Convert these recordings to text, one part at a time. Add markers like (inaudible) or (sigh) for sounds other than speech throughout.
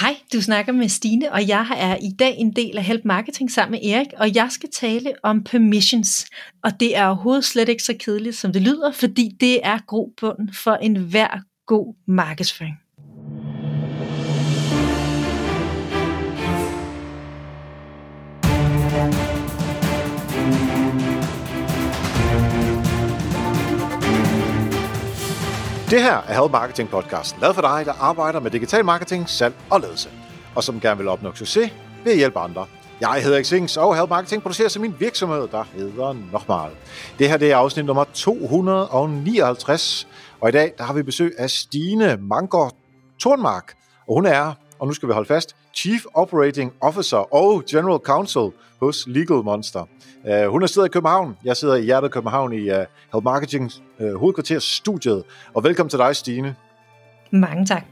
Hej, du snakker med Stine, og jeg er i dag en del af Help Marketing sammen med Erik, og jeg skal tale om permissions. Og det er overhovedet slet ikke så kedeligt, som det lyder, fordi det er grobunden for enhver god markedsføring. Det her er Help Marketing podcasten, lavet for dig, der arbejder med digital marketing, salg og ledelse, og som gerne vil opnå succes ved at hjælpe andre. Jeg hedder Xings, og Help Marketing producerer som min virksomhed, der hedder Nochmal. Det her det er afsnit nummer 259, og i dag der har vi besøg af Stine Mangård Tornmark, og hun er, og nu skal vi holde fast, Chief Operating Officer og General Counsel hos Legal Monster. Uh, hun er siddet i København. Jeg sidder i hjertet af København i uh, Help Marketing uh, hovedkvarter studiet. Og velkommen til dig, Stine. Mange tak.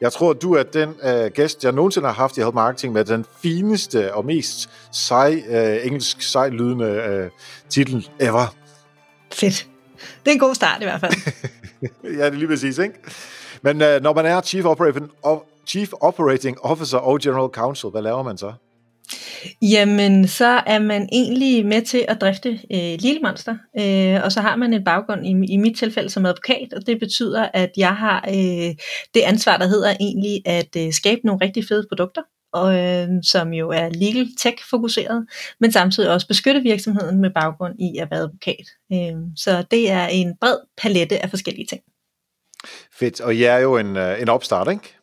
Jeg tror, du er den uh, gæst, jeg nogensinde har haft i Help Marketing med den fineste og mest sej, uh, engelsk sejlydende uh, titel ever. Fedt. Det er en god start i hvert fald. (laughs) ja, det er lige præcis, ikke? Men uh, når man er Chief Operating, Chief Operating Officer og General Counsel, hvad laver man så? Jamen, så er man egentlig med til at drifte øh, Lille Monster, øh, og så har man en baggrund i, i mit tilfælde som advokat, og det betyder, at jeg har øh, det ansvar, der hedder egentlig at øh, skabe nogle rigtig fede produkter, og, øh, som jo er legal tech fokuseret, men samtidig også beskytte virksomheden med baggrund i at være advokat. Øh, så det er en bred palette af forskellige ting. Fedt, og I er jo en, øh, en opstart, ikke?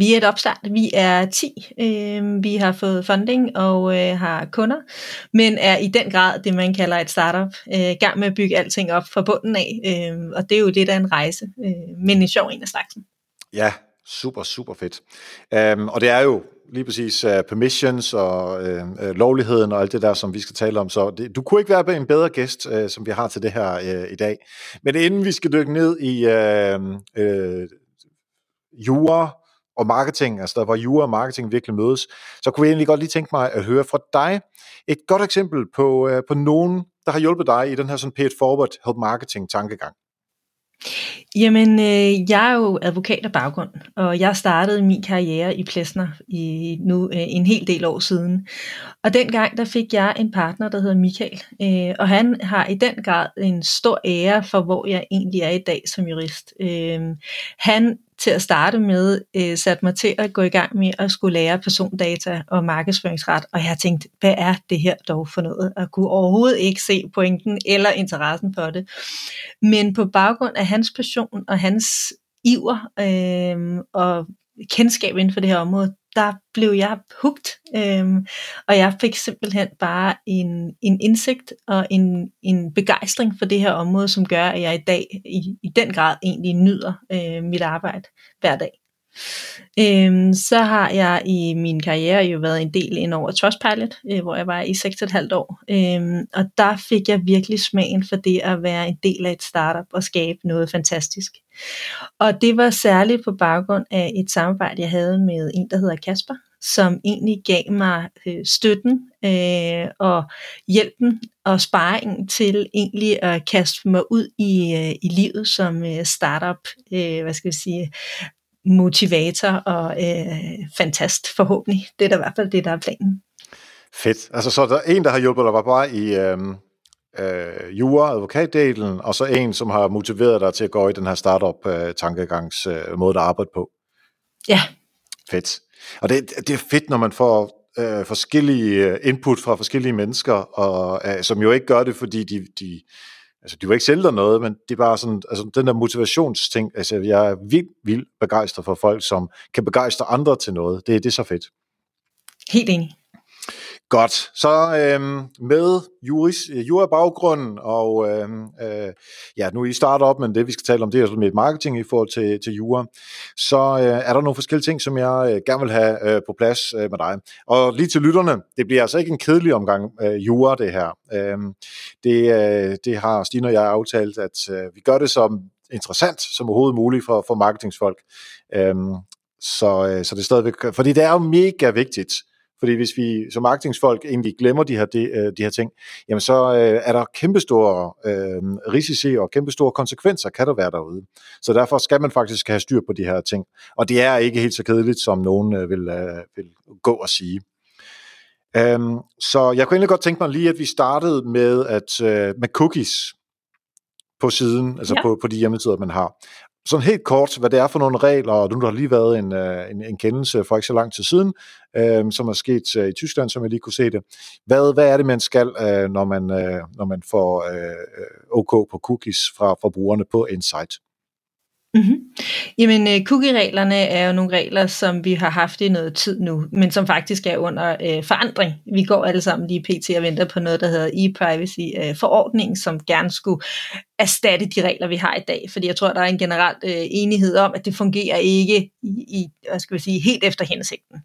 Vi er et opstart. Vi er 10. Øh, vi har fået funding og øh, har kunder, men er i den grad det, man kalder et startup. Øh, gang med at bygge alting op fra bunden af, øh, og det er jo det, der er en rejse, øh, men en sjov en af slagsen. Ja, super, super fedt. Um, og det er jo lige præcis uh, permissions og uh, lovligheden og alt det der, som vi skal tale om. Så det, du kunne ikke være en bedre gæst, uh, som vi har til det her uh, i dag. Men inden vi skal dykke ned i uh, uh, jura, og marketing, altså der hvor jura og marketing virkelig mødes, så kunne jeg egentlig godt lige tænke mig at høre fra dig et godt eksempel på, øh, på nogen, der har hjulpet dig i den her sådan pay it forward help marketing tankegang. Jamen, øh, jeg er jo advokat af baggrund, og jeg startede min karriere i Plesner i nu øh, en hel del år siden. Og dengang der fik jeg en partner, der hedder Michael, øh, og han har i den grad en stor ære for, hvor jeg egentlig er i dag som jurist. Øh, han til at starte med øh, satte mig til at gå i gang med at skulle lære persondata og markedsføringsret, og jeg tænkte, hvad er det her dog for noget? Og kunne overhovedet ikke se pointen eller interessen for det. Men på baggrund af hans passion og hans iver øh, og kendskab inden for det her område, der blev jeg hugt, øhm, og jeg fik simpelthen bare en, en indsigt og en, en begejstring for det her område, som gør, at jeg i dag i, i den grad egentlig nyder øh, mit arbejde hver dag. Øhm, så har jeg i min karriere jo været en del ind over Trustpilot, øh, hvor jeg var i 6,5 år. Øhm, og der fik jeg virkelig smagen for det at være en del af et startup og skabe noget fantastisk. Og det var særligt på baggrund af et samarbejde, jeg havde med en, der hedder Kasper, som egentlig gav mig øh, støtten øh, og hjælpen og sparringen til egentlig at kaste mig ud i, øh, i livet som øh, startup, øh, hvad skal jeg sige, motivator og øh, fantast forhåbentlig. Det er da i hvert fald det, der er planen. Fedt. Altså så er der en, der har hjulpet dig bare i øh, øh, jura, advokatdelen, og så en, som har motiveret dig til at gå i den her startup-tankegangs øh, måde at arbejde på. Ja. Fedt. Og det, det er fedt, når man får øh, forskellige øh, input fra forskellige mennesker, og øh, som jo ikke gør det, fordi de, de altså de var ikke sælge dig noget, men det er bare sådan, altså den der motivationsting, altså jeg er vildt, vildt begejstret for folk, som kan begejstre andre til noget. Det, det er så fedt. Helt enig. Godt, så øhm, med juris, jura-baggrunden, og øhm, øh, ja, nu er I starter op, men det vi skal tale om, det er med marketing i forhold til, til jura, så øh, er der nogle forskellige ting, som jeg øh, gerne vil have øh, på plads øh, med dig. Og lige til lytterne, det bliver altså ikke en kedelig omgang øh, jura, det her. Øhm, det, øh, det har Stine og jeg aftalt, at øh, vi gør det som interessant som overhovedet muligt for, for marketingsfolk. Øhm, så, øh, så det er stadigvæk, fordi det er jo mega vigtigt, fordi hvis vi som marketingsfolk egentlig glemmer de her, de, øh, de her ting, jamen så øh, er der kæmpestore øh, risici og kæmpestore konsekvenser, kan der være derude. Så derfor skal man faktisk have styr på de her ting. Og det er ikke helt så kedeligt, som nogen øh, vil, øh, vil gå og sige. Um, så jeg kunne egentlig godt tænke mig lige, at vi startede med, at, uh, med cookies på siden, altså ja. på, på de hjemmesider, man har. Sådan helt kort, hvad det er for nogle regler, og nu har lige været en, øh, en, en kendelse for ikke så lang tid siden, øh, som er sket øh, i Tyskland, som jeg lige kunne se det. Hvad, hvad er det, man skal, øh, når, man, øh, når man får øh, øh OK på cookies fra forbrugerne på Insight? Mm-hmm. Jamen, øh, cookie-reglerne er jo nogle regler, som vi har haft i noget tid nu, men som faktisk er under øh, forandring. Vi går alle sammen lige pt. og venter på noget, der hedder e-privacy-forordningen, øh, som gerne skulle erstatte de regler, vi har i dag. Fordi jeg tror, der er en generel øh, enighed om, at det fungerer ikke i, i hvad skal vi sige, helt efter hensigten.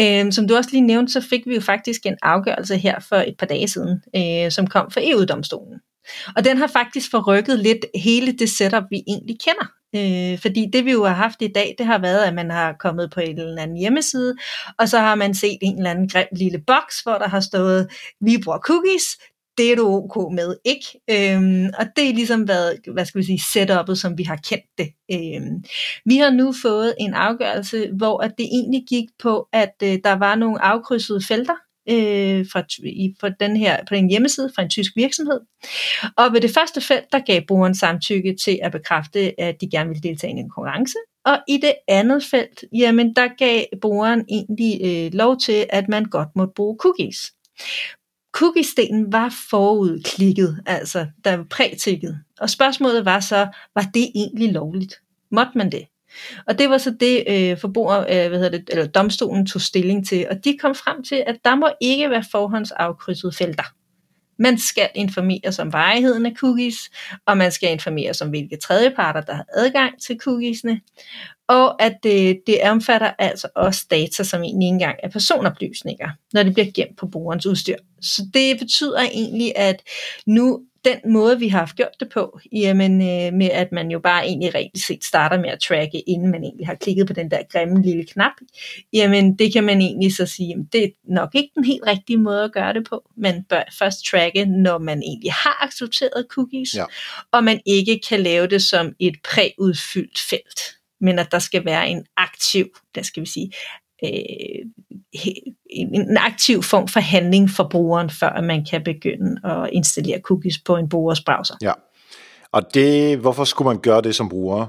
Øh, som du også lige nævnte, så fik vi jo faktisk en afgørelse her for et par dage siden, øh, som kom fra EU-domstolen. Og den har faktisk forrykket lidt hele det setup, vi egentlig kender. Øh, fordi det vi jo har haft i dag, det har været, at man har kommet på en eller anden hjemmeside, og så har man set en eller anden grim lille boks, hvor der har stået, vi bruger cookies, det er du ok med, ikke? Øhm, og det er ligesom været, hvad skal vi sige, setupet, som vi har kendt det. Øhm, vi har nu fået en afgørelse, hvor at det egentlig gik på, at øh, der var nogle afkrydsede felter, øh, fra, i, på, den her, på den hjemmeside fra en tysk virksomhed. Og ved det første felt, der gav brugeren samtykke til at bekræfte, at de gerne ville deltage i en konkurrence. Og i det andet felt, jamen der gav brugeren egentlig øh, lov til, at man godt måtte bruge cookies. Cookies-delen var forudklikket, altså der var prætikket. Og spørgsmålet var så, var det egentlig lovligt? Måtte man det? Og det var så det, øh, forbruger, øh, hvad hedder det, eller domstolen tog stilling til, og de kom frem til, at der må ikke være forhåndsafkrydsede felter. Man skal informere om varigheden af cookies, og man skal informere om, hvilke tredjeparter, der har adgang til cookiesne, og at det, det omfatter altså også data, som egentlig ikke engang er personoplysninger, når det bliver gemt på brugerens udstyr. Så det betyder egentlig, at nu den måde, vi har haft gjort det på, jamen, øh, med at man jo bare egentlig reelt set starter med at tracke, inden man egentlig har klikket på den der grimme lille knap, jamen det kan man egentlig så sige, jamen, det er nok ikke den helt rigtige måde at gøre det på. Man bør først tracke, når man egentlig har accepteret cookies, ja. og man ikke kan lave det som et præudfyldt felt men at der skal være en aktiv, der skal vi sige, øh, en aktiv form for handling for brugeren, før man kan begynde at installere cookies på en brugers browser. Ja, og det, hvorfor skulle man gøre det som bruger,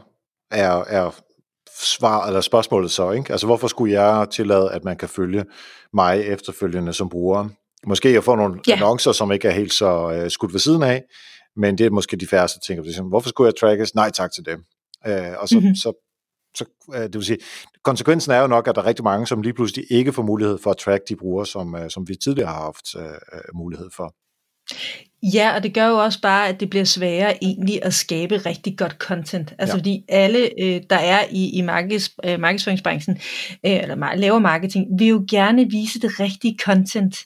er, er svar, eller spørgsmålet så, ikke? Altså hvorfor skulle jeg tillade, at man kan følge mig efterfølgende som bruger? Måske at få nogle ja. annoncer, som ikke er helt så uh, skudt ved siden af, men det er måske de færreste ting. Hvorfor skulle jeg trackes? Nej tak til dem. Uh, og så, mm-hmm. så så øh, det vil sige, konsekvensen er jo nok, at der er rigtig mange, som lige pludselig ikke får mulighed for at track de brugere, som, øh, som vi tidligere har haft uh, mulighed for. Ja, og det gør jo også bare, at det bliver sværere egentlig at skabe rigtig godt content. Altså ja. fordi alle, øh, der er i, i markeds, øh, markedsføringsbranchen, øh, eller laver marketing, vil jo gerne vise det rigtige content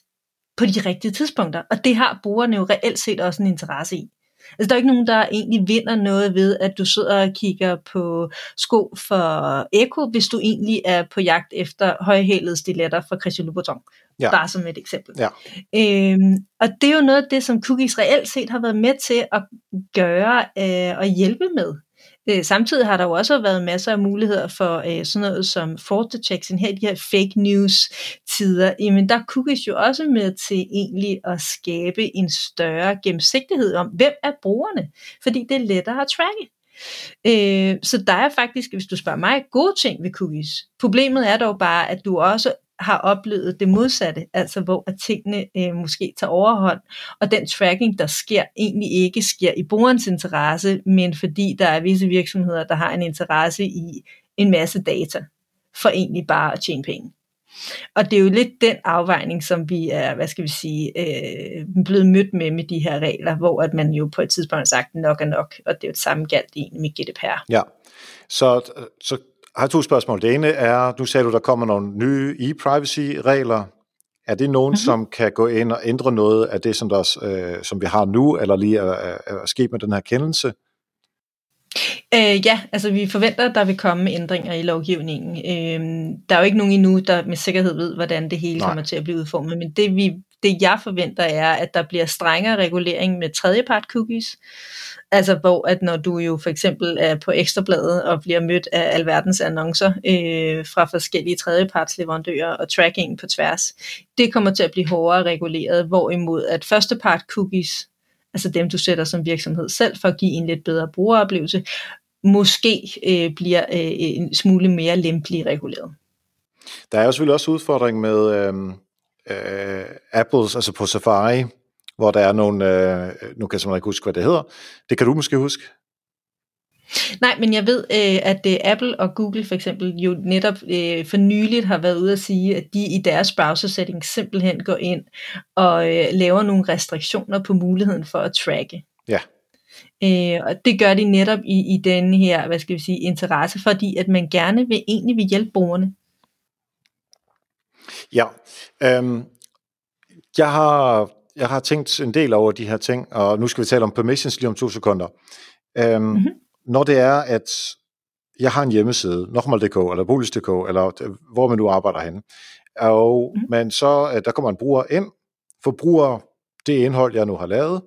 på de rigtige tidspunkter. Og det har brugerne jo reelt set også en interesse i. Altså, der er ikke nogen, der egentlig vinder noget ved, at du sidder og kigger på sko for Eko, hvis du egentlig er på jagt efter højhælede stiletter fra Christian Louboutin. Ja. Bare som et eksempel. Ja. Øhm, og det er jo noget af det, som cookies reelt set har været med til at gøre øh, og hjælpe med. Øh, samtidig har der jo også været masser af muligheder for øh, sådan noget som fraud detection, her de her fake news tider, jamen der cookies jo også med til egentlig at skabe en større gennemsigtighed om, hvem er brugerne, fordi det er lettere at tracke. Øh, så der er faktisk, hvis du spørger mig, gode ting ved cookies. Problemet er dog bare, at du også har oplevet det modsatte, altså hvor at tingene øh, måske tager overhånd, og den tracking, der sker, egentlig ikke sker i brugerens interesse, men fordi der er visse virksomheder, der har en interesse i en masse data, for egentlig bare at tjene penge. Og det er jo lidt den afvejning, som vi er, hvad skal vi sige, øh, blevet mødt med med de her regler, hvor at man jo på et tidspunkt har sagt, nok er nok, og det er jo det samme galt egentlig med GDPR. Ja, så, så har to spørgsmål. Det ene er, nu sagde du, der kommer nogle nye e-privacy-regler. Er det nogen, mm-hmm. som kan gå ind og ændre noget af det, som, der, øh, som vi har nu, eller lige er, er, er sket med den her kendelse? Øh, ja, altså vi forventer, at der vil komme ændringer i lovgivningen. Øh, der er jo ikke nogen endnu, der med sikkerhed ved, hvordan det hele Nej. kommer til at blive udformet, men det, vi, det jeg forventer er, at der bliver strengere regulering med tredjepart cookies. Altså hvor at når du jo for eksempel er på Ekstrabladet og bliver mødt af alverdens annoncer øh, fra forskellige tredjepartsleverandører og tracking på tværs, det kommer til at blive hårdere reguleret, hvorimod at førstepart cookies, altså dem du sætter som virksomhed selv for at give en lidt bedre brugeroplevelse, måske øh, bliver øh, en smule mere lempelig reguleret. Der er jo selvfølgelig også udfordring med øh, øh, Apples, altså på Safari, hvor der er nogle, øh, nu kan jeg simpelthen ikke huske, hvad det hedder. Det kan du måske huske? Nej, men jeg ved, øh, at øh, Apple og Google for eksempel jo netop øh, for nyligt har været ude at sige, at de i deres browser setting simpelthen går ind og øh, laver nogle restriktioner på muligheden for at tracke. Ja. Øh, og det gør de netop i, i den her, hvad skal vi sige, interesse, fordi at man gerne vil egentlig vil hjælpe brugerne. Ja, øhm, jeg har jeg har tænkt en del over de her ting, og nu skal vi tale om permissions lige om to sekunder. Øhm, mm-hmm. Når det er, at jeg har en hjemmeside, nokmal.dk eller bolig.dk, eller hvor man nu arbejder henne, og mm-hmm. man så, øh, der kommer en bruger ind, forbruger det indhold, jeg nu har lavet,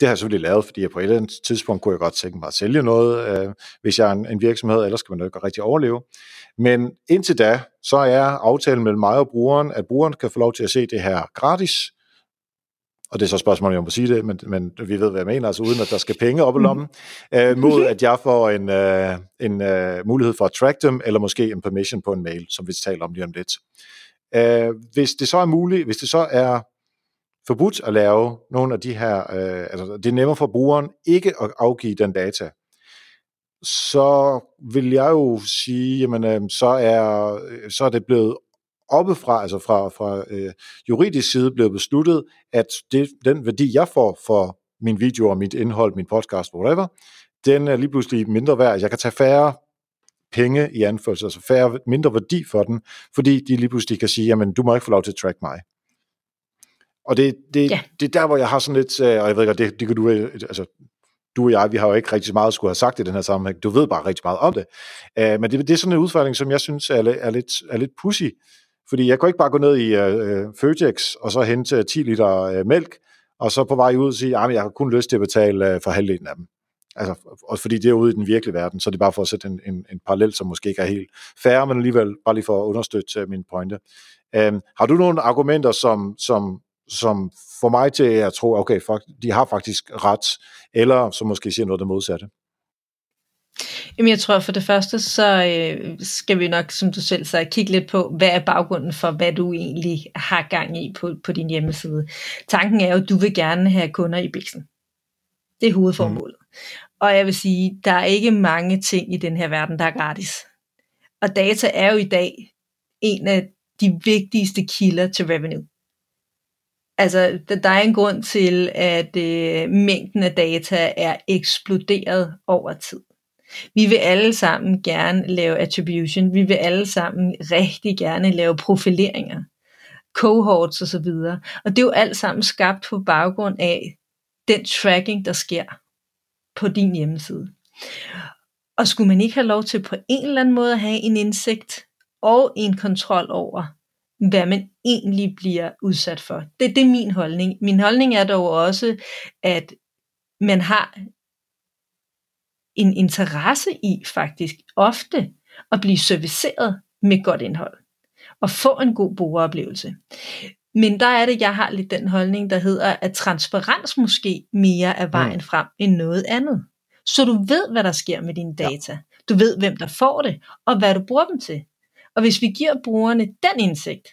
det har jeg selvfølgelig lavet, fordi jeg på et eller andet tidspunkt kunne jeg godt tænke mig at sælge noget, øh, hvis jeg er en, en virksomhed, ellers skal man jo ikke rigtig overleve. Men indtil da, så er aftalen mellem mig og brugeren, at brugeren kan få lov til at se det her gratis, og det er så spørgsmålet, om jeg må sige det, men, men vi ved, hvad jeg mener, altså uden at der skal penge op i lommen, øh, mod at jeg får en, øh, en øh, mulighed for at track dem, eller måske en permission på en mail, som vi taler om lige om lidt. Øh, hvis det så er muligt, hvis det så er forbudt at lave nogle af de her, øh, altså det er nemmere for brugeren ikke at afgive den data, så vil jeg jo sige, jamen øh, så er, så er det blevet oppefra, altså fra, fra øh, juridisk side, blevet besluttet, at det, den værdi, jeg får for min video og mit indhold, min podcast, whatever, den er lige pludselig mindre værd. Jeg kan tage færre penge i anførsel, altså færre, mindre værdi for den, fordi de lige pludselig kan sige, jamen du må ikke få lov til at track mig. Og det, det, ja. det er der, hvor jeg har sådan lidt, øh, og jeg ved ikke, det, det kan du, øh, altså du og jeg, vi har jo ikke rigtig meget skulle have sagt i den her sammenhæng. Du ved bare rigtig meget om det. Uh, men det, det er sådan en udfordring, som jeg synes er, er, lidt, er lidt pussy. Fordi jeg kan ikke bare gå ned i øh, øh Føtex og så hente 10 liter øh, mælk, og så på vej ud og sige, ah, at jeg har kun lyst til at betale øh, for halvdelen af dem. Altså, og fordi det er ude i den virkelige verden, så det er bare for at sætte en, en, en parallel, som måske ikke er helt færre, men alligevel bare lige for at understøtte øh, min pointe. Øhm, har du nogle argumenter, som, som, som får mig til at tro, okay, fuck, de har faktisk ret, eller som måske siger noget det modsatte? Jamen jeg tror for det første, så øh, skal vi nok, som du selv sagde, kigge lidt på, hvad er baggrunden for, hvad du egentlig har gang i på, på din hjemmeside. Tanken er jo, at du vil gerne have kunder i biksen. Det er hovedformålet. Mm. Og jeg vil sige, der er ikke mange ting i den her verden, der er gratis. Og data er jo i dag en af de vigtigste kilder til revenue. Altså, der er en grund til, at øh, mængden af data er eksploderet over tid. Vi vil alle sammen gerne lave attribution. Vi vil alle sammen rigtig gerne lave profileringer, cohorts osv. Og, og det er jo alt sammen skabt på baggrund af den tracking, der sker på din hjemmeside. Og skulle man ikke have lov til på en eller anden måde at have en indsigt og en kontrol over, hvad man egentlig bliver udsat for. Det, det er min holdning. Min holdning er dog også, at man har en interesse i faktisk ofte at blive serviceret med godt indhold og få en god brugeroplevelse. Men der er det, jeg har lidt den holdning, der hedder, at transparens måske mere er vejen mm. frem end noget andet. Så du ved, hvad der sker med dine data. Ja. Du ved, hvem der får det, og hvad du bruger dem til. Og hvis vi giver brugerne den indsigt,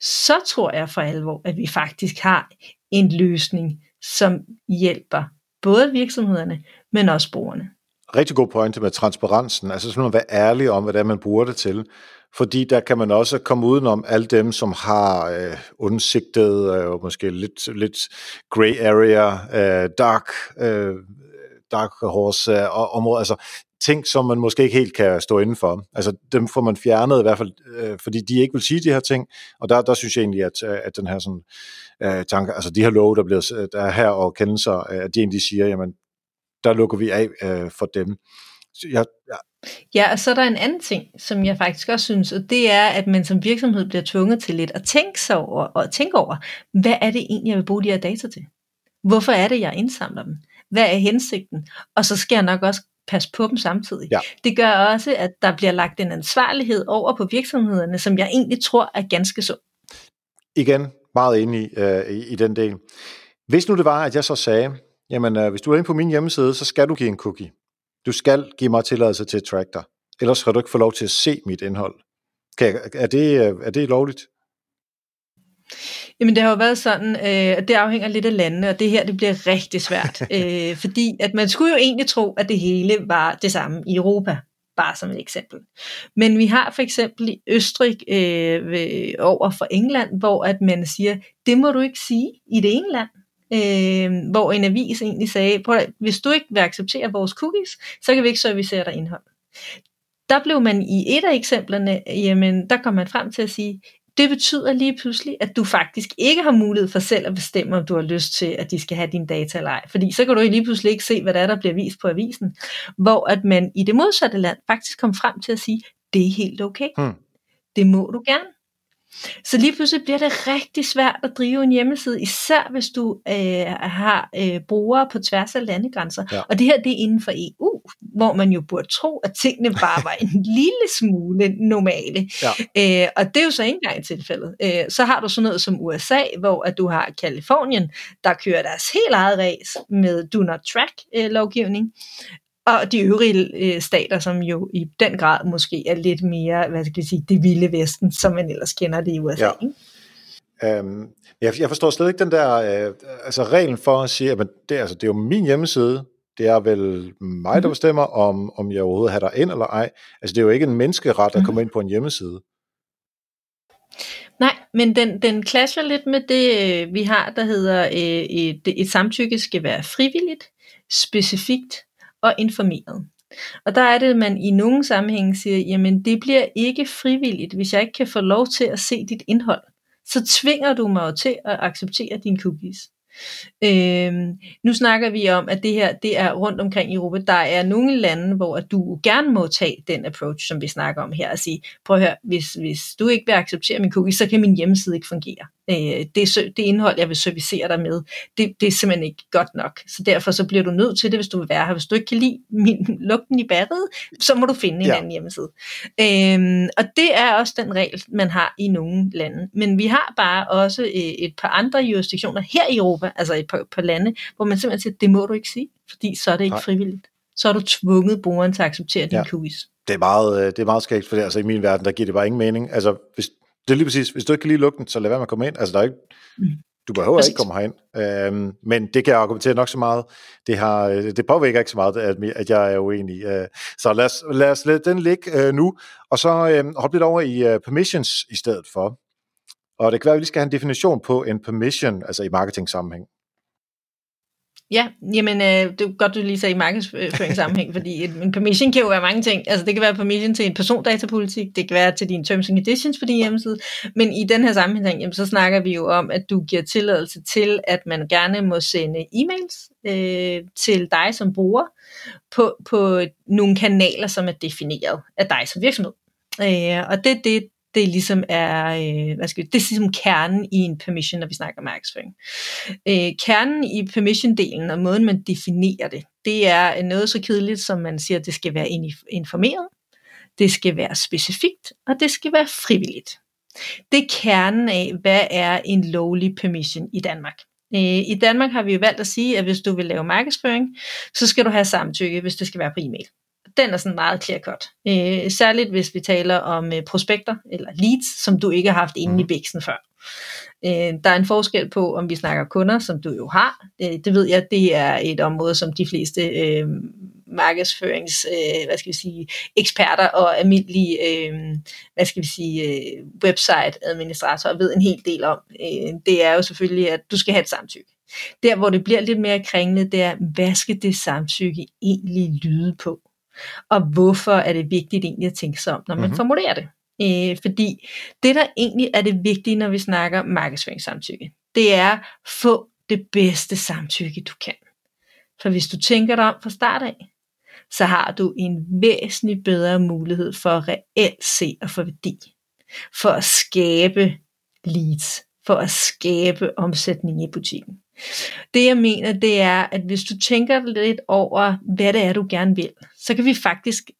så tror jeg for alvor, at vi faktisk har en løsning, som hjælper både virksomhederne, men også brugerne. Rigtig god pointe med transparensen, altså sådan at være ærlig om, hvad det er, man bruger det til. Fordi der kan man også komme udenom alle dem, som har øh, undsigtet øh, og måske lidt, lidt gray area, øh, dark, øh, dark horse øh, områder, altså ting, som man måske ikke helt kan stå indenfor. Altså dem får man fjernet i hvert fald, øh, fordi de ikke vil sige de her ting, og der, der synes jeg egentlig, at, øh, at den her sådan, øh, tanke, altså de her love, der, bliver, der er her og kendelser, øh, at de egentlig siger, jamen der lukker vi af øh, for dem. jeg, ja. ja, og så er der en anden ting, som jeg faktisk også synes, og det er, at man som virksomhed bliver tvunget til lidt at tænke sig over, og tænke over, hvad er det egentlig, jeg vil bruge de her data til? Hvorfor er det, jeg indsamler dem? Hvad er hensigten? Og så skal jeg nok også passe på dem samtidig. Ja. Det gør også, at der bliver lagt en ansvarlighed over på virksomhederne, som jeg egentlig tror er ganske så. Igen, meget enig øh, i, i den del. Hvis nu det var, at jeg så sagde, jamen øh, hvis du er inde på min hjemmeside, så skal du give en cookie. Du skal give mig tilladelse til at track dig. Ellers skal du ikke få lov til at se mit indhold. Kan jeg, er, det, øh, er det lovligt? Jamen det har jo været sådan, øh, det afhænger lidt af landene, og det her det bliver rigtig svært, (laughs) øh, fordi at man skulle jo egentlig tro, at det hele var det samme i Europa, bare som et eksempel. Men vi har for eksempel i Østrig øh, ved, over for England, hvor at man siger, det må du ikke sige i det ene land, øh, hvor en avis egentlig sagde, prøv at, hvis du ikke vil acceptere vores cookies, så kan vi ikke servicere dig indhold. Der blev man i et af eksemplerne, jamen der kom man frem til at sige, det betyder lige pludselig, at du faktisk ikke har mulighed for selv at bestemme, om du har lyst til, at de skal have dine data eller ej. Fordi så kan du lige pludselig ikke se, hvad der er, der bliver vist på avisen. Hvor at man i det modsatte land faktisk kom frem til at sige, det er helt okay. Hmm. Det må du gerne. Så lige pludselig bliver det rigtig svært at drive en hjemmeside, især hvis du øh, har øh, brugere på tværs af landegrænser. Ja. Og det her, det er inden for EU, hvor man jo burde tro, at tingene bare var en (laughs) lille smule normale. Ja. Øh, og det er jo så ikke engang tilfældet. Øh, så har du sådan noget som USA, hvor at du har Kalifornien, der kører deres helt eget race med do not track øh, lovgivning og de øvrige øh, stater, som jo i den grad måske er lidt mere, hvad skal jeg sige, det vilde vesten, som man ellers kender det i USA. Ja. Ikke? Øhm, jeg, jeg forstår slet ikke den der, øh, altså reglen for at sige, at det, altså, det er jo min hjemmeside, det er vel mig, der mhm. bestemmer, om, om jeg overhovedet har der ind eller ej. Altså det er jo ikke en menneskeret at komme mhm. ind på en hjemmeside. Nej, men den, den clasher lidt med det, øh, vi har, der hedder, øh, et, et samtykke skal være frivilligt, specifikt og informeret. Og der er det, at man i nogle sammenhænge siger, jamen det bliver ikke frivilligt, hvis jeg ikke kan få lov til at se dit indhold. Så tvinger du mig jo til at acceptere dine cookies. Øhm, nu snakker vi om, at det her det er rundt omkring i Europa. Der er nogle lande, hvor du gerne må tage den approach, som vi snakker om her, og sige, prøv at høre, hvis, hvis du ikke vil acceptere min cookie, så kan min hjemmeside ikke fungere. Øh, det, det indhold, jeg vil servicere dig med, det, det er simpelthen ikke godt nok. Så derfor så bliver du nødt til det, hvis du vil være her. Hvis du ikke kan lide min, (laughs) lugten i batteriet, så må du finde en ja. anden hjemmeside. Øhm, og det er også den regel, man har i nogle lande. Men vi har bare også øh, et par andre jurisdiktioner her i Europa, altså et par, par lande, hvor man simpelthen siger, det må du ikke sige, fordi så er det ikke Nej. frivilligt. Så har du tvunget brugeren til at acceptere din ja. cookies. Det er meget, øh, det er meget skægt, for det, altså i min verden, der giver det bare ingen mening. Altså, hvis, det er lige præcis, hvis du ikke kan lide lugten, så lad være med at komme ind. Altså, der er ikke, mm. du behøver præcis. ikke komme herind. Øhm, men det kan jeg argumentere nok så meget. Det, har, øh, det påvirker ikke så meget, at, at jeg er uenig. Øh, så lad os, lad os lade den ligge øh, nu, og så øh, hoppe lidt over i uh, permissions i stedet for. Og det kan være, at vi lige skal have en definition på en permission, altså i marketing sammenhæng. Ja, jamen øh, det er godt, du lige sagde i markedsføringssammenhæng, (laughs) fordi en permission kan jo være mange ting. Altså det kan være permission til en persondatapolitik, det kan være til dine terms and conditions for din hjemmeside, men i den her sammenhæng, jamen, så snakker vi jo om, at du giver tilladelse til, at man gerne må sende e-mails øh, til dig som bruger på, på nogle kanaler, som er defineret af dig som virksomhed. Øh, og det er det, det ligesom er, øh, hvad skal vi, det er ligesom kernen i en permission, når vi snakker markedsføring. Øh, kernen i permission-delen og måden, man definerer det, det er noget så kedeligt, som man siger, at det skal være informeret, det skal være specifikt, og det skal være frivilligt. Det er kernen af, hvad er en lovlig permission i Danmark. Øh, I Danmark har vi jo valgt at sige, at hvis du vil lave markedsføring, så skal du have samtykke, hvis det skal være på e-mail den er sådan meget clear cut. Øh, særligt hvis vi taler om øh, prospekter eller leads, som du ikke har haft inde i mm. bæksen før. Øh, der er en forskel på, om vi snakker kunder, som du jo har. Øh, det ved jeg, det er et område, som de fleste øh, markedsførings, øh, hvad skal vi sige, eksperter og almindelige, øh, hvad skal vi sige, øh, website administratorer ved en hel del om. Øh, det er jo selvfølgelig, at du skal have et samtykke. Der, hvor det bliver lidt mere kringlet, det er, hvad skal det samtykke egentlig lyde på? Og hvorfor er det vigtigt egentlig at tænke sig om, når man mm-hmm. formulerer det. Øh, fordi det, der egentlig er det vigtige, når vi snakker markedsføringssamtykke, det er få det bedste samtykke, du kan. For hvis du tænker dig om fra start af, så har du en væsentlig bedre mulighed for reelt se at få værdi. For at skabe leads. For at skabe omsætning i butikken. Det jeg mener, det er, at hvis du tænker lidt over, hvad det er, du gerne vil, så kan vi faktisk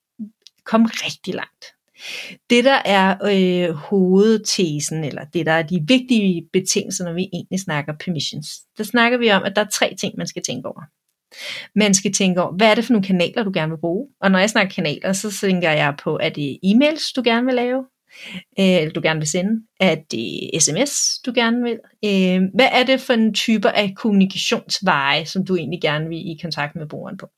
komme rigtig langt. Det, der er øh, hovedtesen, eller det, der er de vigtige betingelser, når vi egentlig snakker permissions, der snakker vi om, at der er tre ting, man skal tænke over. Man skal tænke over, hvad er det for nogle kanaler, du gerne vil bruge? Og når jeg snakker kanaler, så tænker jeg på, er det e-mails, du gerne vil lave? Øh, eller du gerne vil sende? Er det sms, du gerne vil? Øh, hvad er det for en typer af kommunikationsveje, som du egentlig gerne vil i kontakt med brugeren på?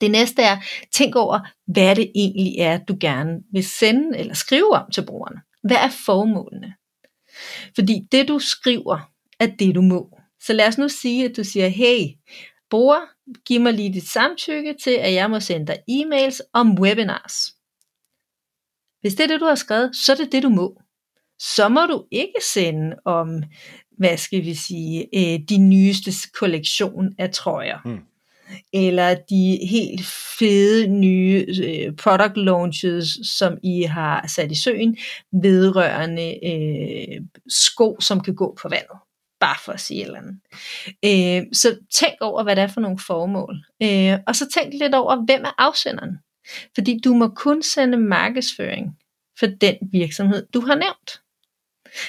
Det næste er, tænk over, hvad det egentlig er, du gerne vil sende eller skrive om til brugeren. Hvad er formålene? Fordi det du skriver, er det du må. Så lad os nu sige, at du siger, hey, bruger, giv mig lige dit samtykke til, at jeg må sende dig e-mails om webinars. Hvis det er det, du har skrevet, så er det det, du må. Så må du ikke sende om, hvad skal vi sige, øh, de nyeste kollektion af trøjer. Hmm eller de helt fede nye øh, product launches, som I har sat i søen, vedrørende øh, sko, som kan gå på vandet. Bare for at sige et eller andet. Øh, så tænk over, hvad det er for nogle formål. Øh, og så tænk lidt over, hvem er afsenderen. Fordi du må kun sende markedsføring for den virksomhed, du har nævnt.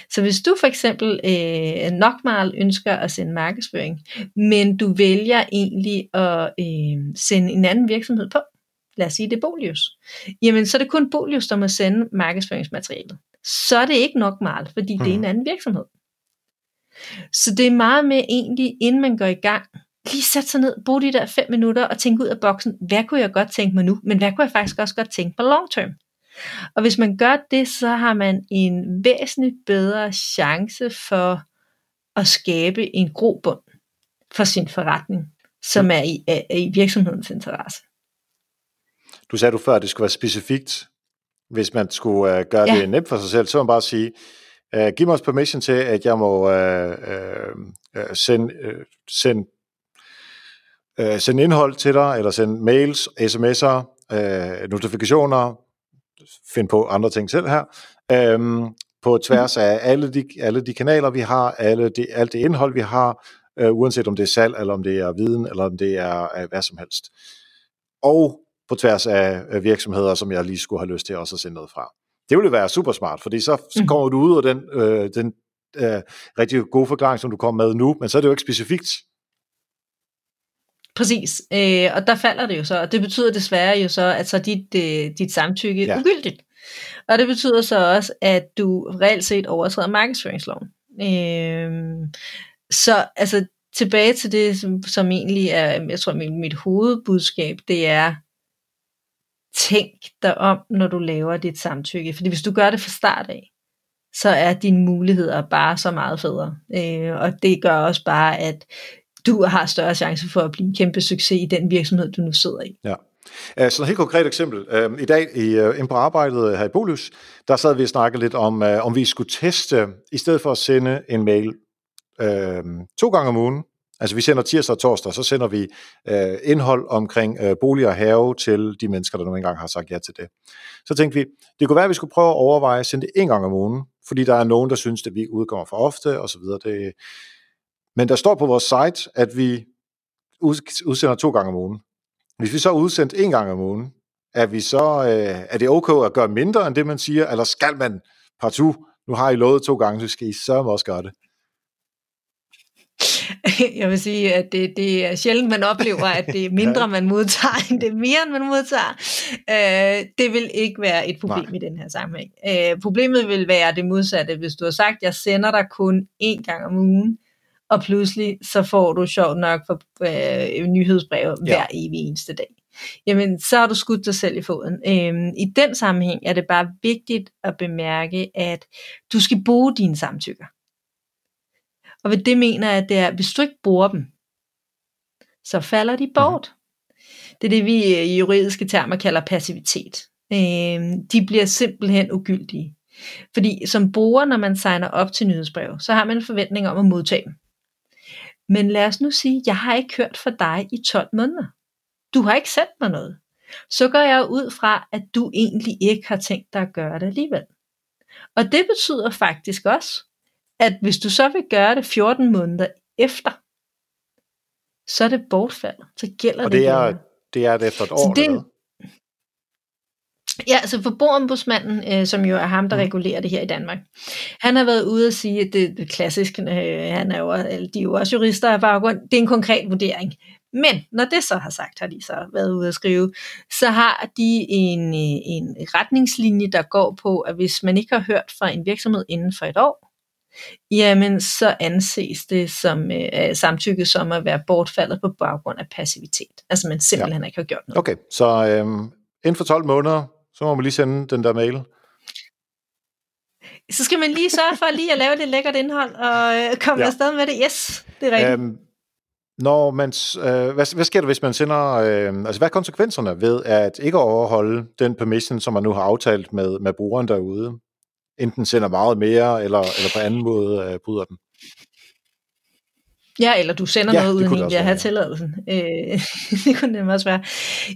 Så hvis du for eksempel øh, nok meget ønsker at sende markedsføring, men du vælger egentlig at øh, sende en anden virksomhed på, lad os sige det er Bolius, jamen så er det kun Bolius, der må sende markedsføringsmaterialet. Så er det ikke nok meget, fordi mm. det er en mhm. anden virksomhed. Så det er meget med egentlig, inden man går i gang, lige sætte sig ned, bruge de der fem minutter og tænke ud af boksen, hvad kunne jeg godt tænke mig nu, men hvad kunne jeg faktisk også godt tænke på long term. Og hvis man gør det, så har man en væsentligt bedre chance for at skabe en grobund for sin forretning, som er i, er i virksomhedens interesse. Du sagde du før, at det skulle være specifikt. Hvis man skulle uh, gøre ja. det nemt for sig selv, så man bare sige, uh, giv mig også permission til, at jeg må uh, uh, sende, uh, sende, uh, sende indhold til dig, eller sende mails, sms'er, uh, notifikationer, finde på andre ting selv her, øhm, på tværs af alle de, alle de kanaler, vi har, alle de, alt det indhold, vi har, øh, uanset om det er salg, eller om det er viden, eller om det er øh, hvad som helst. Og på tværs af øh, virksomheder, som jeg lige skulle have lyst til også at sende noget fra. Det ville være super smart, fordi så, så mm. kommer du ud af den, øh, den øh, rigtig gode forklaring, som du kom med nu, men så er det jo ikke specifikt. Præcis, øh, og der falder det jo så, og det betyder desværre jo så, at så dit, øh, dit samtykke er ja. ugyldigt. Og det betyder så også, at du reelt set overtræder markedsføringsloven. Øh, så altså tilbage til det, som, som egentlig er, jeg tror mit, mit hovedbudskab, det er, tænk dig om, når du laver dit samtykke. Fordi hvis du gør det fra start af, så er dine muligheder bare så meget federe. Øh, og det gør også bare, at du har større chance for at blive en kæmpe succes i den virksomhed, du nu sidder i. Ja. Så et helt konkret eksempel. Øhm, I dag i, øh, på arbejdet øh, her i Bolus, der sad vi og snakkede lidt om, øh, om vi skulle teste, i stedet for at sende en mail øh, to gange om ugen, altså vi sender tirsdag og torsdag, så sender vi øh, indhold omkring øh, bolig og have til de mennesker, der nu engang har sagt ja til det. Så tænkte vi, det kunne være, at vi skulle prøve at overveje at sende det en gang om ugen, fordi der er nogen, der synes, at vi udkommer for ofte, og så videre. Det, men der står på vores site, at vi udsender to gange om ugen. Hvis vi så er udsendt en gang om ugen, er, vi så, øh, er det okay at gøre mindre end det, man siger, eller skal man partout, nu har I lovet to gange, så skal I sørge også gøre det? (laughs) Jeg vil sige, at det, det er sjældent, man oplever, at det er (laughs) mindre, man modtager, end det er mere, end man modtager. Øh, det vil ikke være et problem Nej. i den her sammenhæng. Øh, problemet vil være det modsatte. Hvis du har sagt, at jeg sender dig kun én gang om ugen, og pludselig så får du sjovt nok for øh, nyhedsbreve ja. hver evig eneste dag. Jamen, så har du skudt dig selv i foden. Øhm, I den sammenhæng er det bare vigtigt at bemærke, at du skal bruge dine samtykker. Og ved det mener jeg, at det er, hvis du ikke bruger dem, så falder de bort. Mm. Det er det, vi i juridiske termer kalder passivitet. Øhm, de bliver simpelthen ugyldige. Fordi som bruger, når man signer op til nyhedsbrev, så har man en forventning om at modtage dem. Men lad os nu sige, jeg har ikke hørt fra dig i 12 måneder. Du har ikke sendt mig noget. Så går jeg ud fra, at du egentlig ikke har tænkt dig at gøre det alligevel. Og det betyder faktisk også, at hvis du så vil gøre det 14 måneder efter, så er det bortfald. Så gælder Og det det er, det er det efter et Så år, det- eller? Ja, altså forbrugerombudsmanden, øh, som jo er ham, der Mm. regulerer det her i Danmark, han har været ude at sige, at det, det klassiske, øh, han er jo, eller de er jo også jurister af baggrund, det er en konkret vurdering. Men når det så har sagt, har de så været ude at skrive, så har de en, øh, en retningslinje, der går på, at hvis man ikke har hørt fra en virksomhed inden for et år, jamen så anses det som øh, samtykke som at være bortfaldet på baggrund af passivitet. Altså man simpelthen ja. ikke har gjort noget. Okay, så øhm, inden for 12 måneder, så må man lige sende den der mail. Så skal man lige sørge for lige at lave lidt lækkert indhold og øh, komme Ja. afsted med det. Yes, det er rigtigt. Øhm. Når man, øh, hvad, hvad sker der, hvis man sender, øh, altså hvad er konsekvenserne ved at ikke overholde den permission, som man nu har aftalt med, med brugeren derude? Enten sender meget mere, eller, eller på anden måde øh, bryder den. Ja, eller du sender Ja, noget uden egentlig at have tilladelsen. Øh, (laughs) det kunne det også være.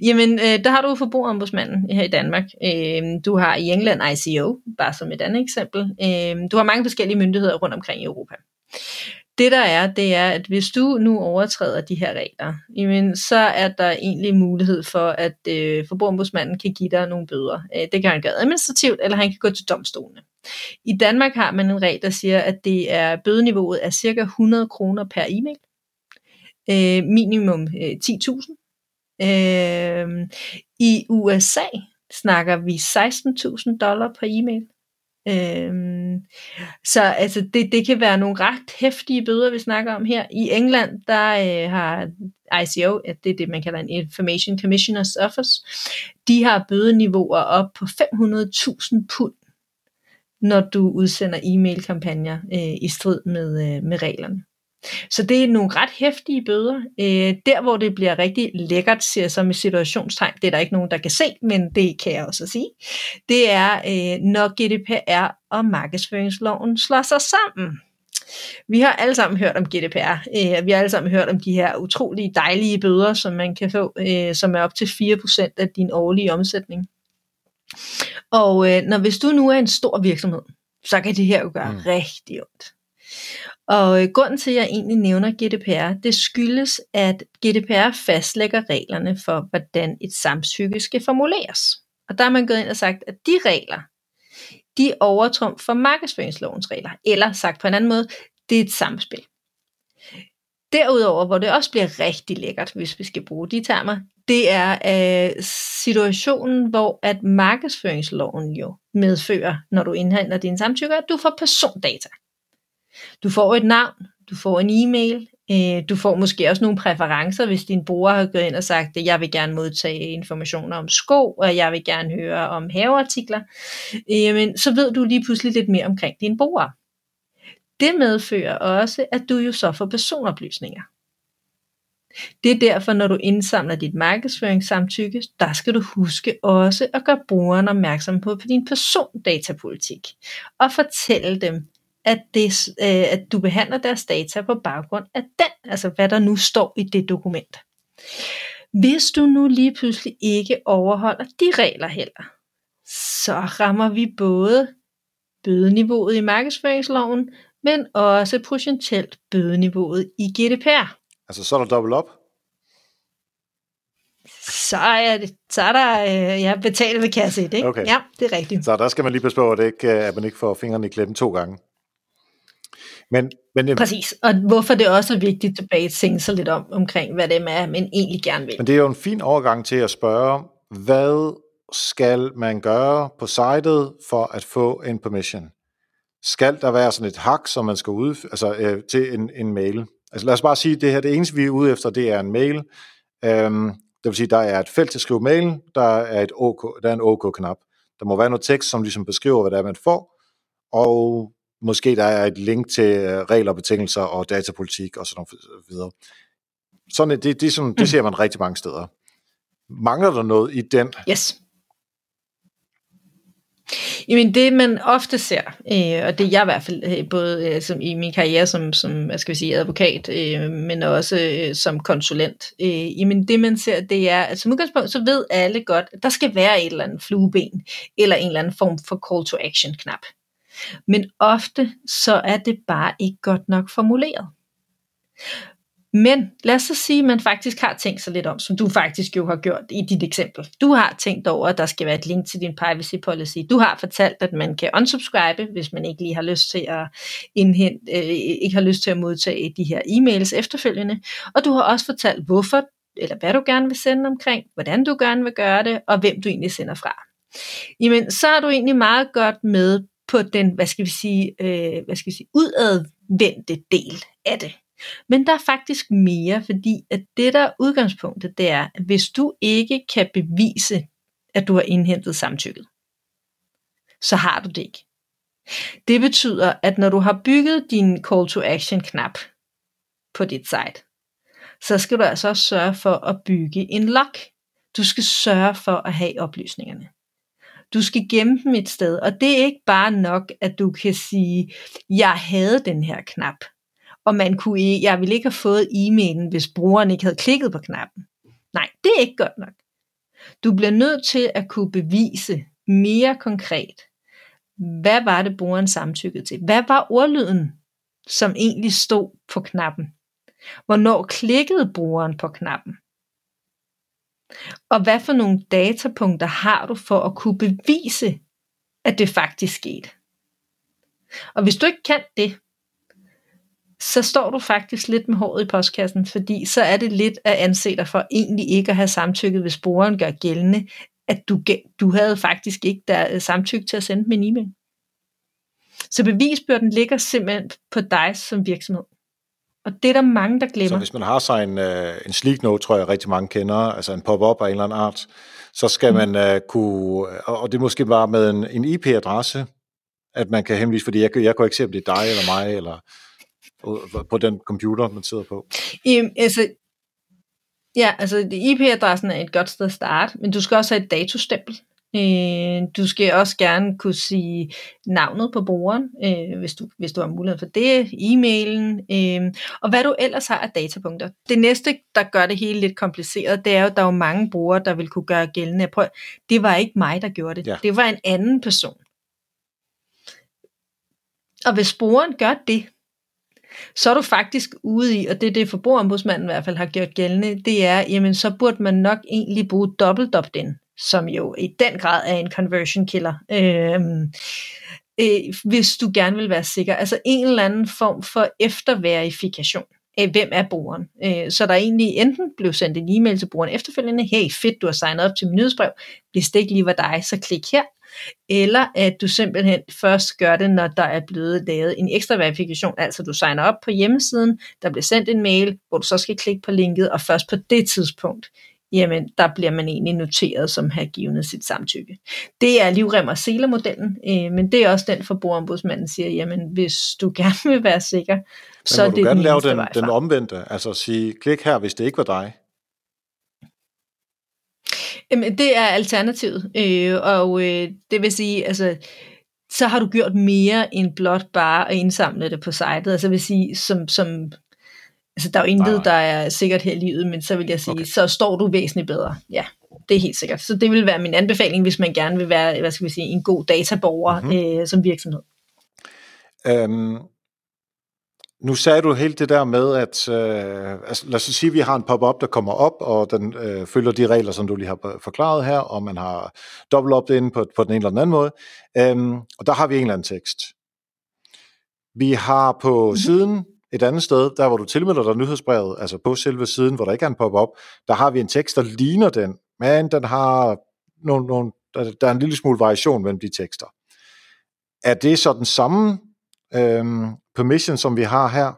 Jamen, øh, der har du forbrugerombudsmanden her i Danmark. Øh, du har i England ICO, bare som et andet eksempel. Øh, du har mange forskellige myndigheder rundt omkring i Europa. Det der er, det er, at hvis du nu overtræder de her regler, jamen, så er der egentlig mulighed for, at øh, forbrugerombudsmanden kan give dig nogle bøder. Øh, det kan han gøre administrativt, eller han kan gå til domstolene. I Danmark har man en regel, der siger, at det er bødeniveauet er cirka 100 kroner per e-mail. Øh, minimum øh, 10.000. Øh, I USA snakker vi 16.000 dollar per e-mail. Øhm, så altså det, det kan være nogle ret hæftige bøder, vi snakker om her. I England, der øh, har ICO, at det er det, man kalder en Information Commissioner's Office, de har bødeniveauer op på 500.000 pund, når du udsender e-mail-kampagner øh, i strid med, øh, med reglerne. Så det er nogle ret hæftige bøder. Øh, der, hvor det bliver rigtig lækkert, siger jeg så med situationstegn, det er der ikke nogen, der kan se, men det kan jeg også sige, det er, øh, når GDPR og markedsføringsloven slår sig sammen. Vi har alle sammen hørt om GDPR. Øh, vi har alle sammen hørt om de her utrolige dejlige bøder, som man kan få, øh, som er op til 4% af din årlige omsætning. Og øh, når hvis du nu er en stor virksomhed, så kan det her jo gøre mm. rigtig ondt. Og øh, grunden til, at jeg egentlig nævner GDPR, det skyldes, at GDPR fastlægger reglerne for, hvordan et samtykke skal formuleres. Og der har man gået ind og sagt, at de regler, de overtrum for markedsføringslovens regler. Eller sagt på en anden måde, det er et samspil. Derudover, hvor det også bliver rigtig lækkert, hvis vi skal bruge de termer, det er øh, situationen, hvor at markedsføringsloven jo medfører, når du indhandler dine samtykker, at du får persondata. Du får et navn, du får en e-mail, øh, du får måske også nogle præferencer, hvis din bruger har gået ind og sagt, at jeg vil gerne modtage informationer om sko, og jeg vil gerne høre om haveartikler, øh, men så ved du lige pludselig lidt mere omkring din bruger. Det medfører også, at du jo så får personoplysninger. Det er derfor, når du indsamler dit markedsføringssamtykke, der skal du huske også at gøre brugeren opmærksom på, på din persondatapolitik, og fortælle dem, at, det, øh, at du behandler deres data på baggrund af den, altså hvad der nu står i det dokument. Hvis du nu lige pludselig ikke overholder de regler heller, så rammer vi både bødeniveauet i markedsføringsloven, men også potentielt bødeniveauet i GDPR. Altså, så er der dobbelt op. Så er, det, så er der øh, ja, betalt ved kasse 1, ikke? Okay. Ja, det er rigtigt. Så der skal man lige passe på, at, det ikke, øh, at man ikke får fingrene i klemmen to gange. Men, men, øh, Præcis, og hvorfor det også er vigtigt tilbage at tænke sig lidt om, omkring hvad det er, man egentlig gerne vil. men det er jo en fin overgang til at spørge, hvad skal man gøre på sitet for at få en permission? Skal der være sådan et hak, som man skal ud, altså øh, til en, en mail? Altså lad os bare sige, at det her, det eneste vi er ude efter, det er en mail. Øhm, det vil sige, der er et felt til at skrive mail, der er, et OK, der er en OK-knap. Der må være noget tekst, som ligesom beskriver, hvad det er, man får, og måske der er et link til øh, regler, betingelser og datapolitik og sådan noget videre. Sådan, et- det, det, sådan, det ser man rigtig mange steder. Mangler der noget i den? Yes. Jamen det man ofte ser, øh, og det jeg i hvert fald øh, både øh, som i min karriere som, som hvad skal vi sige, advokat, øh, men også øh, som konsulent, øh, jamen det man ser, det er, at som udgangspunkt, så ved alle godt, at der skal være et eller andet flueben, eller en eller anden form for call to action knap. Men ofte så er det bare ikke godt nok formuleret. Men lad os så sige, at man faktisk har tænkt sig lidt om, som du faktisk jo har gjort i dit eksempel. Du har tænkt over, at der skal være et link til din privacy policy. Du har fortalt, at man kan unsubscribe, hvis man ikke lige har lyst til at indhente, øh, ikke har lyst til at modtage de her e-mails efterfølgende. Og du har også fortalt, hvorfor, eller hvad du gerne vil sende omkring, hvordan du gerne vil gøre det, og hvem du egentlig sender fra. Jamen, så er du egentlig meget godt med på den, hvad skal vi sige, øh, hvad skal vi sige, udadvendte del af det. Men der er faktisk mere, fordi at det der er udgangspunktet, det er, at hvis du ikke kan bevise, at du har indhentet samtykket, så har du det ikke. Det betyder, at når du har bygget din call to action knap på dit site, så skal du altså også sørge for at bygge en log. Du skal sørge for at have oplysningerne. Du skal gemme dem et sted, og det er ikke bare nok, at du kan sige, jeg havde den her knap, og man kunne ikke, jeg ville ikke have fået e-mailen, hvis brugeren ikke havde klikket på knappen. Nej, det er ikke godt nok. Du bliver nødt til at kunne bevise mere konkret, hvad var det brugeren samtykkede til? Hvad var ordlyden, som egentlig stod på knappen? Hvornår klikkede brugeren på knappen? Og hvad for nogle datapunkter har du for at kunne bevise, at det faktisk skete? Og hvis du ikke kan det, så står du faktisk lidt med håret i postkassen, fordi så er det lidt at anse dig for egentlig ikke at have samtykket, hvis brugeren gør gældende, at du, du havde faktisk ikke der øh, samtykke til at sende min e-mail. Så bevisbyrden ligger simpelthen på dig som virksomhed. Og det er der mange, der glemmer. Så hvis man har sig en, uh, en sleek note, tror jeg rigtig mange kender, altså en pop-up af en eller anden art, så skal mm. man uh, kunne, og det er måske bare med en, en IP-adresse, at man kan henvise, fordi jeg, jeg kan ikke se, om det er dig eller mig, eller på den computer, man sidder på? I, altså, ja, altså IP-adressen er et godt sted at starte, men du skal også have et datostempel. Øh, du skal også gerne kunne sige navnet på brugeren, øh, hvis, du, hvis du har mulighed for det, e-mailen, øh, og hvad du ellers har af datapunkter. Det næste, der gør det hele lidt kompliceret, det er jo, at der er jo mange brugere, der vil kunne gøre gældende. Prøv, det var ikke mig, der gjorde det. Ja. Det var en anden person. Og hvis brugeren gør det, så er du faktisk ude i, og det er det forbrugerombudsmanden i hvert fald har gjort gældende, det er, jamen så burde man nok egentlig bruge dobbelt opt-in, som jo i den grad er en conversion killer. Øh, øh, hvis du gerne vil være sikker. Altså en eller anden form for efterverifikation af, hvem er brugeren. Øh, så der egentlig enten blev sendt en e-mail til brugeren efterfølgende, hey fedt, du har signet op til min nyhedsbrev, hvis det ikke lige var dig, så klik her, eller at du simpelthen først gør det, når der er blevet lavet en ekstra verifikation, altså du signer op på hjemmesiden, der bliver sendt en mail, hvor du så skal klikke på linket, og først på det tidspunkt, jamen der bliver man egentlig noteret som har givet sit samtykke. Det er livrem og modellen, øh, men det er også den forbrugerombudsmanden siger, jamen hvis du (laughs) gerne vil være sikker, så er det du gerne lave den, den omvendte, altså sige, klik her, hvis det ikke var dig. Jamen, det er alternativet, øh, og øh, det vil sige, altså, så har du gjort mere end blot bare at indsamle det på sitet. Altså, vil sige, som, som altså, der er jo intet, der er sikkert her i livet, men så vil jeg sige, okay. så står du væsentligt bedre. Ja, det er helt sikkert. Så det vil være min anbefaling, hvis man gerne vil være, hvad skal vi sige, en god databorger mm-hmm. øh, som virksomhed. Øhm, nu sagde du helt det der med, at øh, altså, lad os sige, at vi har en pop-up, der kommer op, og den øh, følger de regler, som du lige har forklaret her, og man har dobbelt opt ind på, på den ene eller den anden måde. Øhm, og der har vi en eller anden tekst. Vi har på mm-hmm. siden et andet sted, der hvor du tilmelder dig nyhedsbrevet, altså på selve siden, hvor der ikke er en pop-up, der har vi en tekst, der ligner den, men den har nogle, nogle, der, der er en lille smule variation mellem de tekster. Er det så den samme øhm, permission, som vi har her?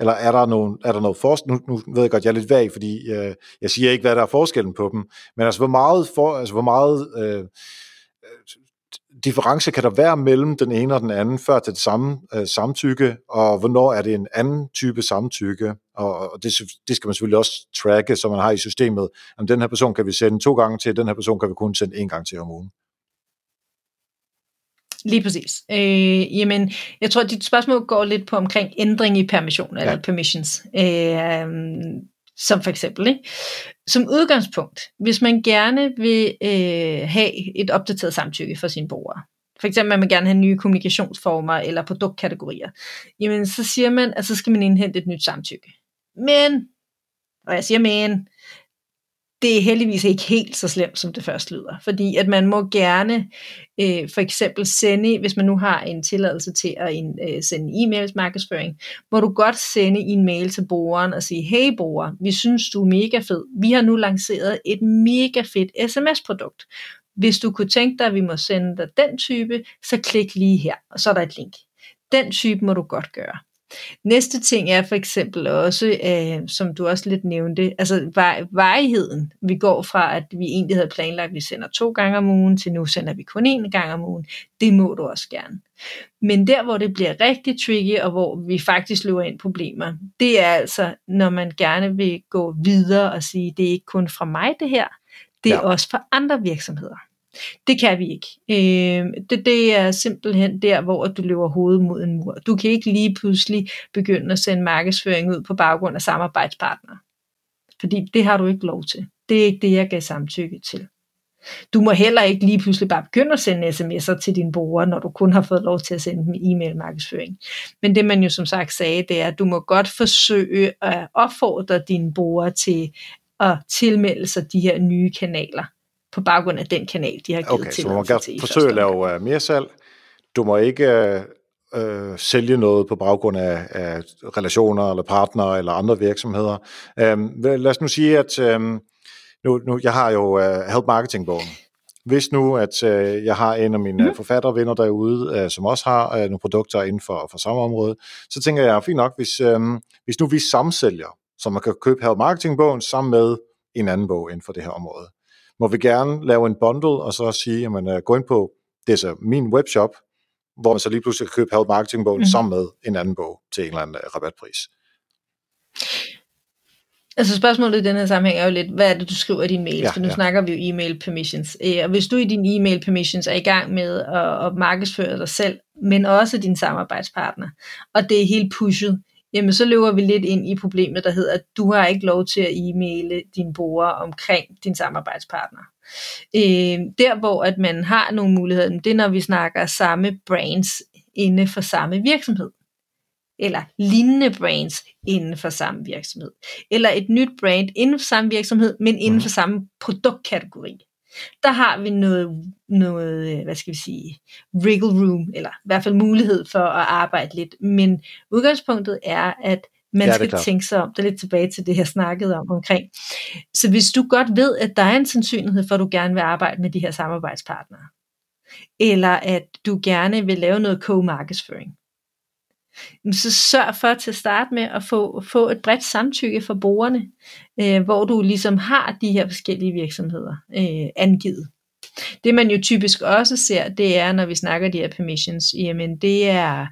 Eller er der, nogen, er der noget forskel? Nu, nu ved jeg godt, jeg er lidt vag, fordi øh, jeg siger ikke, hvad der er forskellen på dem. Men altså, hvor meget, for, altså, hvor meget øh, difference kan der være mellem den ene og den anden, før til det samme øh, samtykke, og hvornår er det en anden type samtykke? Og, og det, det skal man selvfølgelig også tracke, så man har i systemet, om den her person kan vi sende to gange til, den her person kan vi kun sende en gang til om ugen. Lige præcis. Øh, jamen, jeg tror, at dit spørgsmål går lidt på omkring ændring i permission, eller ja. permissions. Øh, som for eksempel, ikke? Som udgangspunkt, hvis man gerne vil øh, have et opdateret samtykke for sine brugere, for eksempel at man gerne have nye kommunikationsformer eller produktkategorier, jamen så siger man, at så skal man indhente et nyt samtykke. Men, og jeg siger men, det er heldigvis ikke helt så slemt, som det først lyder. Fordi at man må gerne øh, for eksempel sende, hvis man nu har en tilladelse til at en, øh, sende e-mails markedsføring, må du godt sende en mail til brugeren og sige, hey bruger, vi synes du er mega fed. Vi har nu lanceret et mega fedt sms-produkt. Hvis du kunne tænke dig, at vi må sende dig den type, så klik lige her, og så er der et link. Den type må du godt gøre. Næste ting er for eksempel også, øh, som du også lidt nævnte, altså varigheden. Vi går fra, at vi egentlig havde planlagt, at vi sender to gange om ugen, til nu sender vi kun én gang om ugen. Det må du også gerne. Men der, hvor det bliver rigtig tricky, og hvor vi faktisk løber ind problemer, det er altså, når man gerne vil gå videre og sige, det er ikke kun fra mig det her, det er ja. også for andre virksomheder. Det kan vi ikke. Øh, det, det er simpelthen der, hvor du løber hovedet mod en mur. Du kan ikke lige pludselig begynde at sende markedsføring ud på baggrund af samarbejdspartnere. Fordi det har du ikke lov til. Det er ikke det, jeg gav samtykke til. Du må heller ikke lige pludselig bare begynde at sende sms'er til dine brugere, når du kun har fået lov til at sende dem e-mail markedsføring. Men det man jo som sagt sagde, det er, at du må godt forsøge at opfordre dine brugere til at tilmelde sig de her nye kanaler på baggrund af den kanal, de har givet okay, til. så du må gerne forsøge at lave uh, mere salg. Du må ikke uh, sælge noget på baggrund af, af relationer eller partnere eller andre virksomheder. Um, lad os nu sige, at um, nu, nu, jeg har jo uh, Help Marketing-bogen. Hvis nu, at uh, jeg har en af mine mm. forfattervenner derude, uh, som også har uh, nogle produkter inden for, for samme område, så tænker jeg, fint nok, hvis, um, hvis nu vi samsælger, så man kan købe Help Marketing-bogen sammen med en anden bog inden for det her område må vi gerne lave en bundle, og så sige, at man uh, gå ind på, det er så min webshop, hvor man så lige pludselig kan købe Help Marketing bogen mm. sammen med en anden bog til en eller anden uh, rabatpris. Altså spørgsmålet i den her sammenhæng er jo lidt, hvad er det, du skriver i din mail? Ja, For nu ja. snakker vi jo e-mail permissions. Øh, og hvis du i din e-mail permissions er i gang med at, at markedsføre dig selv, men også din samarbejdspartner, og det er helt pushet, jamen så løber vi lidt ind i problemet, der hedder, at du har ikke lov til at e-maile dine brugere omkring din samarbejdspartner. Øh, der hvor at man har nogle muligheder, det er når vi snakker samme brands inde for samme virksomhed eller lignende brands inden for samme virksomhed. Eller et nyt brand inden for samme virksomhed, men inden for samme produktkategori der har vi noget, noget, hvad skal vi sige, wriggle room, eller i hvert fald mulighed for at arbejde lidt. Men udgangspunktet er, at man ja, skal klart. tænke sig om. Det er lidt tilbage til det, jeg snakkede om omkring. Så hvis du godt ved, at der er en sandsynlighed for, at du gerne vil arbejde med de her samarbejdspartnere, eller at du gerne vil lave noget co-markedsføring, så sørg for til at starte med at få, få et bredt samtykke for brugerne, øh, hvor du ligesom har de her forskellige virksomheder øh, angivet. Det man jo typisk også ser, det er, når vi snakker de her permissions, jamen det er,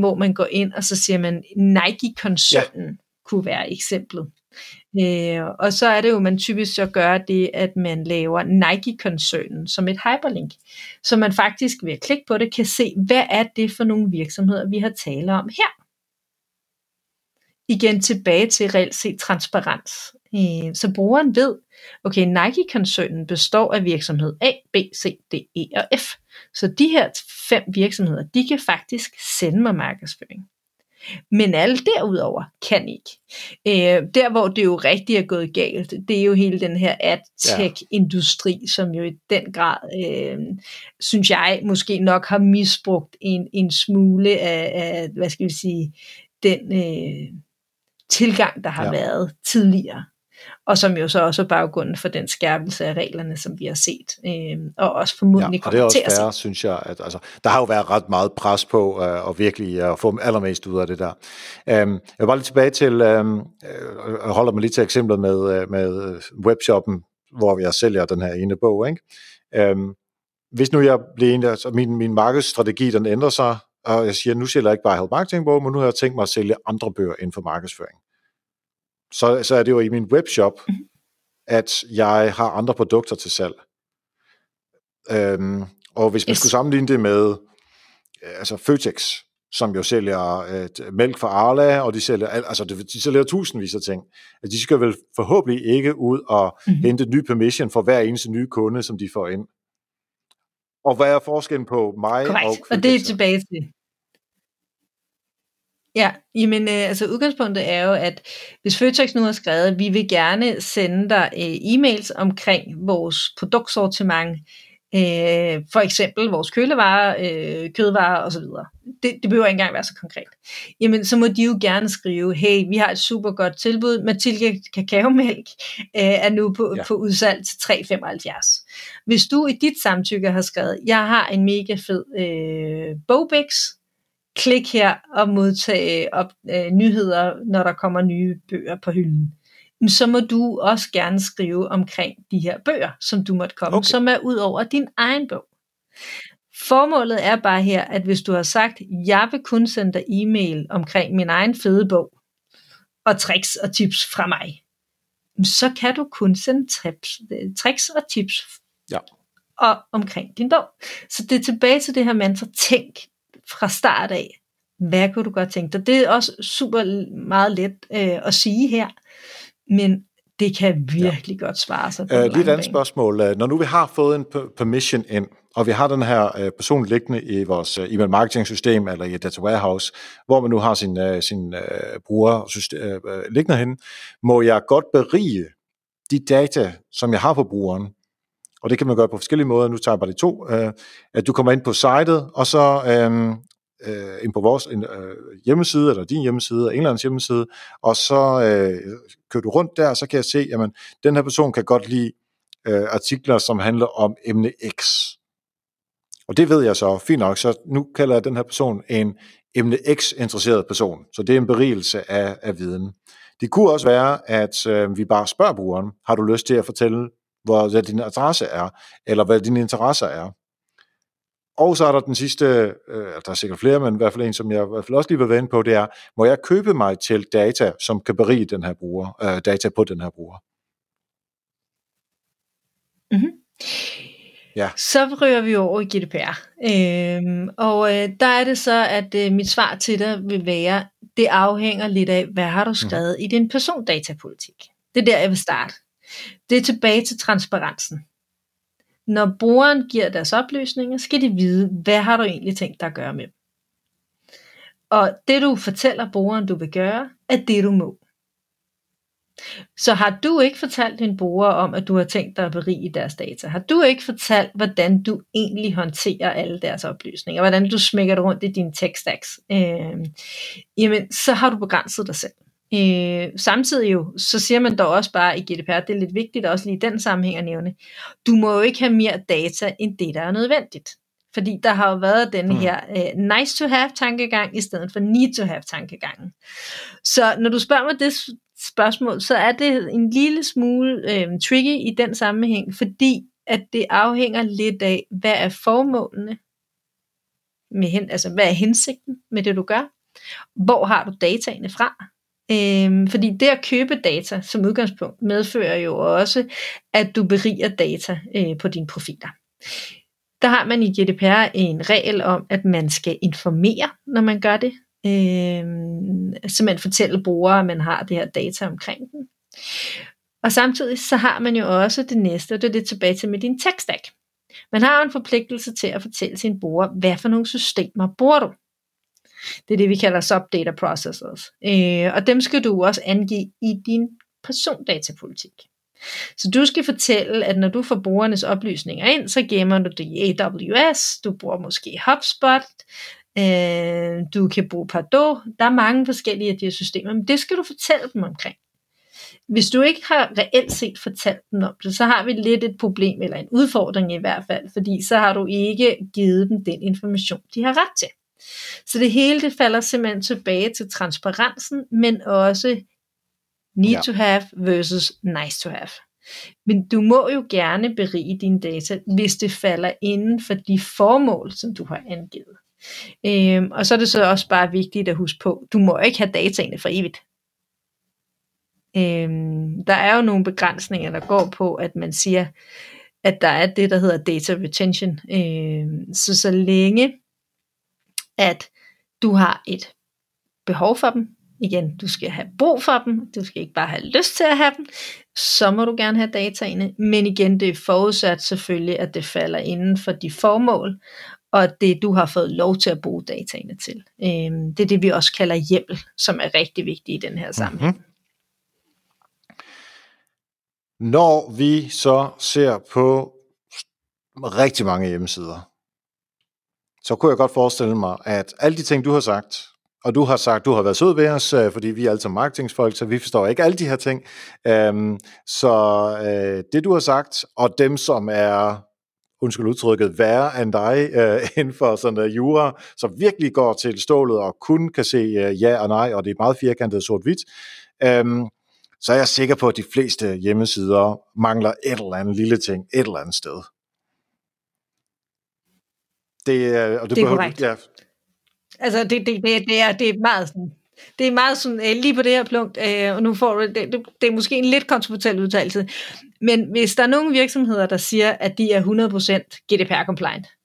hvor man går ind, og så siger man, Nike-koncernen ja. kunne være eksemplet. Øh, og så er det jo, man typisk så gør det, at man laver Nike-koncernen som et hyperlink, så man faktisk ved at klikke på det kan se, hvad er det for nogle virksomheder, vi har tale om her. Igen tilbage til reelt set transparens. Øh, så brugeren ved, okay, Nike-koncernen består af virksomhed A, B, C, D, E og F. Så de her fem virksomheder, de kan faktisk sende mig markedsføring. Men alle derudover kan ikke. Øh, der hvor det jo rigtig er gået galt, det er jo hele den her ad-tech-industri, som jo i den grad, øh, synes jeg, måske nok har misbrugt en, en smule af, af, hvad skal vi sige, den øh, tilgang, der har ja. været tidligere og som jo så også er baggrunden for den skærpelse af reglerne, som vi har set, øh, og også formodentlig ja, og det er også fair, synes jeg, at altså, der har jo været ret meget pres på øh, at virkelig at få allermest ud af det der. Øh, jeg vil bare lige tilbage til, øhm, øh, jeg holder mig lige til eksemplet med, øh, med webshoppen, hvor jeg sælger den her ene bog, ikke? Øh, hvis nu jeg bliver en, altså min, min markedsstrategi, den ændrer sig, og jeg siger, nu sælger jeg ikke bare Help Marketing bog, men nu har jeg tænkt mig at sælge andre bøger inden for markedsføring så, så er det jo i min webshop, mm. at jeg har andre produkter til salg. Øhm, Og hvis man yes. skulle sammenligne det med øh, altså Føtex, som jo sælger øh, mælk fra Arla, og de sælger, altså de sælger tusindvis af ting. Altså, de skal vel forhåbentlig ikke ud og mm-hmm. hente ny permission for hver eneste nye kunde, som de får ind. Og hvad er forskellen på mig Correct. og Føtex? Og det er tilbage til. Ja, jamen øh, altså udgangspunktet er jo, at hvis Føtex nu har skrevet, at vi vil gerne sende dig øh, e-mails omkring vores produktsortiment, Øh, for eksempel vores kølevarer, øh, kødvarer osv. Det, det behøver ikke engang være så konkret. Jamen, så må de jo gerne skrive, hey, vi har et super godt tilbud, Mathilde kakaomælk øh, er nu på, ja. på udsalg til 3,75. Hvis du i dit samtykke har skrevet, jeg har en mega fed øh, Bobix, klik her og modtage op, øh, nyheder, når der kommer nye bøger på hylden så må du også gerne skrive omkring de her bøger, som du måtte komme, okay. som er ud over din egen bog. Formålet er bare her, at hvis du har sagt, jeg vil kun sende dig e-mail omkring min egen fede bog, og tricks og tips fra mig, så kan du kun sende trips, tricks og tips ja. og omkring din bog. Så det er tilbage til det her mantra, tænk fra start af, hvad kunne du godt tænke dig? Det er også super meget let øh, at sige her, men det kan virkelig ja. godt svare sig. På uh, lige et andet spørgsmål. Øh, når nu vi har fået en permission ind, og vi har den her uh, person liggende i vores uh, email marketing system eller i et data warehouse, hvor man nu har sin, sin uh, bruger system, uh, liggende hen, må jeg godt berige de data, som jeg har på brugeren, og det kan man gøre på forskellige måder, nu tager jeg bare de to, øh, at du kommer ind på sitet, og så um, øh, ind på vores en, øh, hjemmeside, eller din hjemmeside, eller Englands hjemmeside, og så øh, kører du rundt der, så kan jeg se, jamen, den her person kan godt lide øh, artikler, som handler om emne X. Og det ved jeg så, fint nok, så nu kalder jeg den her person en emne X-interesseret person. Så det er en berigelse af, af viden. Det kunne også være, at øh, vi bare spørger brugeren, har du lyst til at fortælle, hvor, hvad din adresse er, eller hvad dine interesser er. Og så er der den sidste, øh, der er sikkert flere, men i hvert fald en, som jeg i hvert fald også lige vil vende på, det er, må jeg købe mig til data, som kan berige den her bruger, øh, data på den her bruger? Mm-hmm. Ja. Så ryger vi over i GDPR. Øhm, og øh, der er det så, at øh, mit svar til dig vil være, det afhænger lidt af, hvad har du mhm. skrevet mm. i din persondatapolitik. Det er der, jeg vil starte. Det er tilbage til transparensen. Når brugeren giver deres oplysninger, skal de vide, hvad har du egentlig tænkt dig at gøre med dem. Og det du fortæller brugeren, du vil gøre, er det du må. Så har du ikke fortalt din bruger om, at du har tænkt dig at berige deres data? Har du ikke fortalt, hvordan du egentlig håndterer alle deres oplysninger? Hvordan du smækker det rundt i dine tech stacks? Øh, jamen, så har du begrænset dig selv. Øh, samtidig jo, så siger man dog også bare i GDPR, det er lidt vigtigt også lige i den sammenhæng at nævne, du må jo ikke have mere data end det, der er nødvendigt. Fordi der har jo været den mm. her uh, nice to have tankegang i stedet for need to have tankegangen. Så når du spørger mig det spørgsmål, så er det en lille smule uh, tricky i den sammenhæng, fordi at det afhænger lidt af, hvad er formålene, med hen, altså hvad er hensigten med det du gør, hvor har du dataene fra, Øhm, fordi det at købe data som udgangspunkt medfører jo også, at du beriger data øh, på dine profiler. Der har man i GDPR en regel om, at man skal informere, når man gør det. Øhm, så man fortæller brugere, at man har det her data omkring den. Og samtidig så har man jo også det næste, og det er det tilbage til med din tech stack. Man har en forpligtelse til at fortælle sine brugere, hvad for nogle systemer bruger du. Det er det, vi kalder subdata processors. Øh, og dem skal du også angive i din persondatapolitik. Så du skal fortælle, at når du får brugernes oplysninger ind, så gemmer du det i AWS, du bruger måske HubSpot, øh, du kan bruge Pardot, der er mange forskellige af de her systemer, men det skal du fortælle dem omkring. Hvis du ikke har reelt set fortalt dem om det, så har vi lidt et problem, eller en udfordring i hvert fald, fordi så har du ikke givet dem den information, de har ret til. Så det hele det falder simpelthen tilbage til transparensen, men også need ja. to have versus nice to have. Men du må jo gerne berige dine data, hvis det falder inden for de formål, som du har angivet. Øhm, og så er det så også bare vigtigt at huske på, du må ikke have dataene for evigt. Øhm, der er jo nogle begrænsninger, der går på, at man siger, at der er det, der hedder data retention. Øh, så så længe, at du har et behov for dem, igen, du skal have brug for dem, du skal ikke bare have lyst til at have dem, så må du gerne have dataene, men igen, det er forudsat selvfølgelig, at det falder inden for de formål, og det du har fået lov til at bruge dataene til. Øhm, det er det, vi også kalder hjemmel, som er rigtig vigtigt i den her sammenhæng. Mm-hmm. Når vi så ser på rigtig mange hjemmesider, så kunne jeg godt forestille mig, at alle de ting, du har sagt, og du har sagt, du har været sød ved os, øh, fordi vi er altså marketingsfolk, så vi forstår ikke alle de her ting. Øhm, så øh, det du har sagt, og dem som er undskyld udtrykket, værre end dig øh, (laughs) inden for sådan uh, jura, som virkelig går til stålet og kun kan se øh, ja og nej, og det er meget firkantet sort-hvidt, øhm, så er jeg sikker på, at de fleste hjemmesider mangler et eller andet lille ting et eller andet sted. Det, øh, og det, det er behøver, korrekt. Ja. Altså, det, det, det, det, er, det er meget sådan, det er meget sådan, øh, lige på det her punkt, øh, og nu får du, det, det, det er måske en lidt kontroversiel udtalelse, men hvis der er nogle virksomheder, der siger, at de er 100% GDPR-compliant,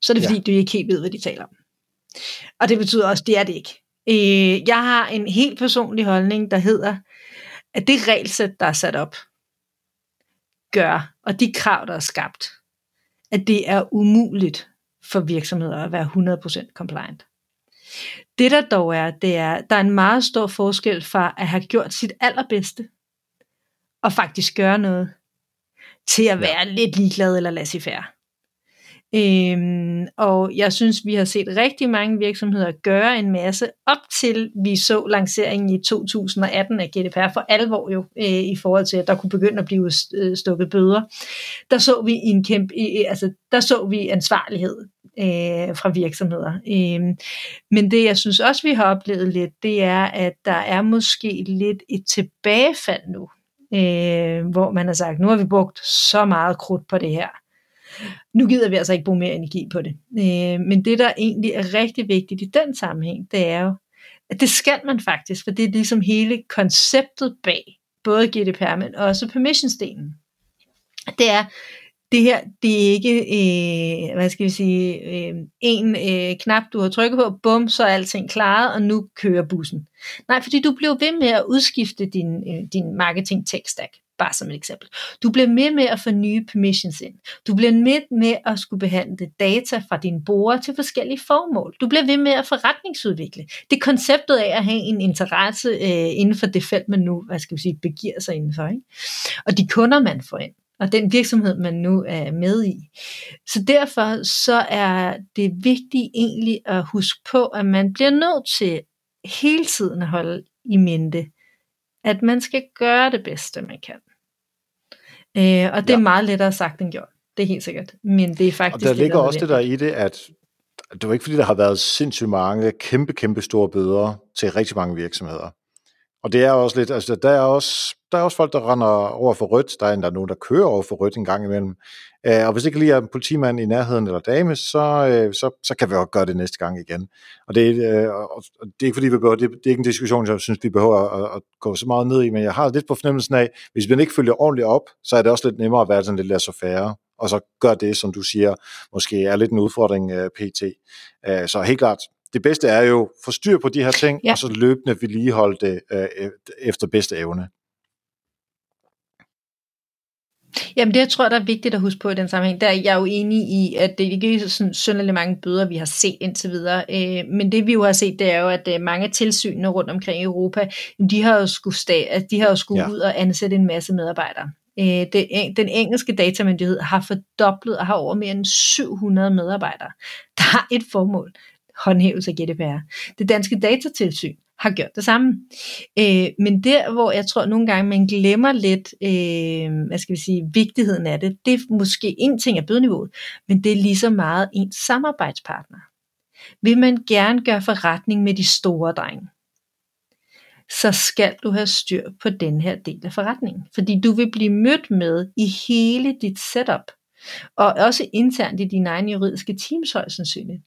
så er det fordi, ja. du ikke helt ved, hvad de taler om. Og det betyder også, at det er det ikke. Øh, jeg har en helt personlig holdning, der hedder, at det regelsæt, der er sat op, gør, og de krav, der er skabt, at det er umuligt for virksomheder at være 100% compliant. Det der dog er, det er, der er en meget stor forskel fra at have gjort sit allerbedste, og faktisk gøre noget, til at være ja. lidt ligeglad eller laissez-faire. Øhm, og jeg synes, vi har set rigtig mange virksomheder gøre en masse, op til vi så lanceringen i 2018 af GDPR for alvor jo, øh, i forhold til, at der kunne begynde at blive øh, stukket bøder. Der så vi en kæmpe, øh, øh, altså der så vi ansvarlighed øh, fra virksomheder. Øh, men det, jeg synes også, vi har oplevet lidt, det er, at der er måske lidt et tilbagefald nu, øh, hvor man har sagt, nu har vi brugt så meget krudt på det her nu gider vi altså ikke bruge mere energi på det. Øh, men det, der egentlig er rigtig vigtigt i den sammenhæng, det er jo, at det skal man faktisk, for det er ligesom hele konceptet bag både GDPR, men også permissionsdelen. Det er, det her, det er ikke, øh, hvad skal vi sige, øh, en øh, knap, du har trykket på, bum, så er alting klaret, og nu kører bussen. Nej, fordi du bliver ved med at udskifte din, øh, din marketing tech stack bare som et eksempel. Du bliver med med at få nye permissions ind. Du bliver med med at skulle behandle data fra dine brugere til forskellige formål. Du bliver ved med at forretningsudvikle. Det er konceptet af at have en interesse øh, inden for det felt, man nu hvad skal vi sige, begiver sig indenfor. Ikke? Og de kunder, man får ind og den virksomhed, man nu er med i. Så derfor så er det vigtigt egentlig at huske på, at man bliver nødt til hele tiden at holde i mente, at man skal gøre det bedste, man kan. Øh, og det ja. er meget lettere sagt end gjort. Det er helt sikkert. Men det er faktisk Og der ligger også det der i det, at det var ikke fordi, der har været sindssygt mange kæmpe, kæmpe store bøder til rigtig mange virksomheder. Og det er også lidt, altså der er også, der er også folk, der render over for rødt, der er endda nogen, der kører over for rødt en gang imellem. Øh, og hvis ikke lige er en politimand i nærheden eller dame, så, øh, så, så kan vi også gøre det næste gang igen. Og det, øh, og det er ikke fordi, vi behøver, det, det er ikke en diskussion, jeg synes, vi behøver at, at gå så meget ned i, men jeg har lidt på fornemmelsen af, hvis man ikke følger ordentligt op, så er det også lidt nemmere at være sådan lidt laissez færre og så gør det, som du siger, måske er lidt en udfordring uh, pt. Uh, så helt klart, det bedste er jo få styr på de her ting, ja. og så løbende vedligeholde det uh, efter bedste evne. Jamen det, jeg tror, der er vigtigt at huske på i den sammenhæng, der er jeg jo enig i, at det ikke er sådan synderligt mange bøder, vi har set indtil videre. Øh, men det vi jo har set, det er jo, at øh, mange af tilsynene rundt omkring i Europa, de har jo skulle, altså, de har jo skulle ja. ud og ansætte en masse medarbejdere. Øh, det, den engelske datamyndighed har fordoblet og har over mere end 700 medarbejdere. Der har et formål, håndhævelse af GDPR. Det danske datatilsyn har gjort det samme. Øh, men der, hvor jeg tror nogle gange, man glemmer lidt, øh, hvad skal vi sige, vigtigheden af det, det er måske en ting af bødeniveauet, men det er lige så meget en samarbejdspartner. Vil man gerne gøre forretning med de store drenge, så skal du have styr på den her del af forretningen. Fordi du vil blive mødt med i hele dit setup, og også internt i dine egne juridiske teams højst sandsynligt,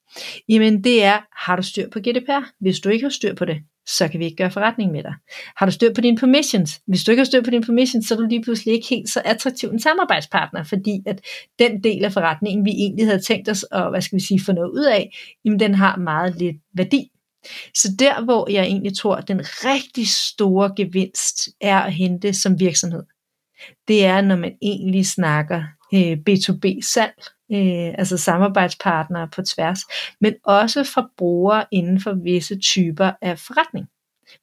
jamen det er, har du styr på GDPR? Hvis du ikke har styr på det, så kan vi ikke gøre forretning med dig. Har du styr på dine permissions? Hvis du ikke har styr på dine permissions, så er du lige pludselig ikke helt så attraktiv en samarbejdspartner, fordi at den del af forretningen, vi egentlig havde tænkt os at, hvad skal vi sige, få noget ud af, jamen den har meget lidt værdi. Så der, hvor jeg egentlig tror, at den rigtig store gevinst er at hente som virksomhed, det er, når man egentlig snakker øh, B2B-salg, øh, altså samarbejdspartnere på tværs, men også fra brugere inden for visse typer af forretning.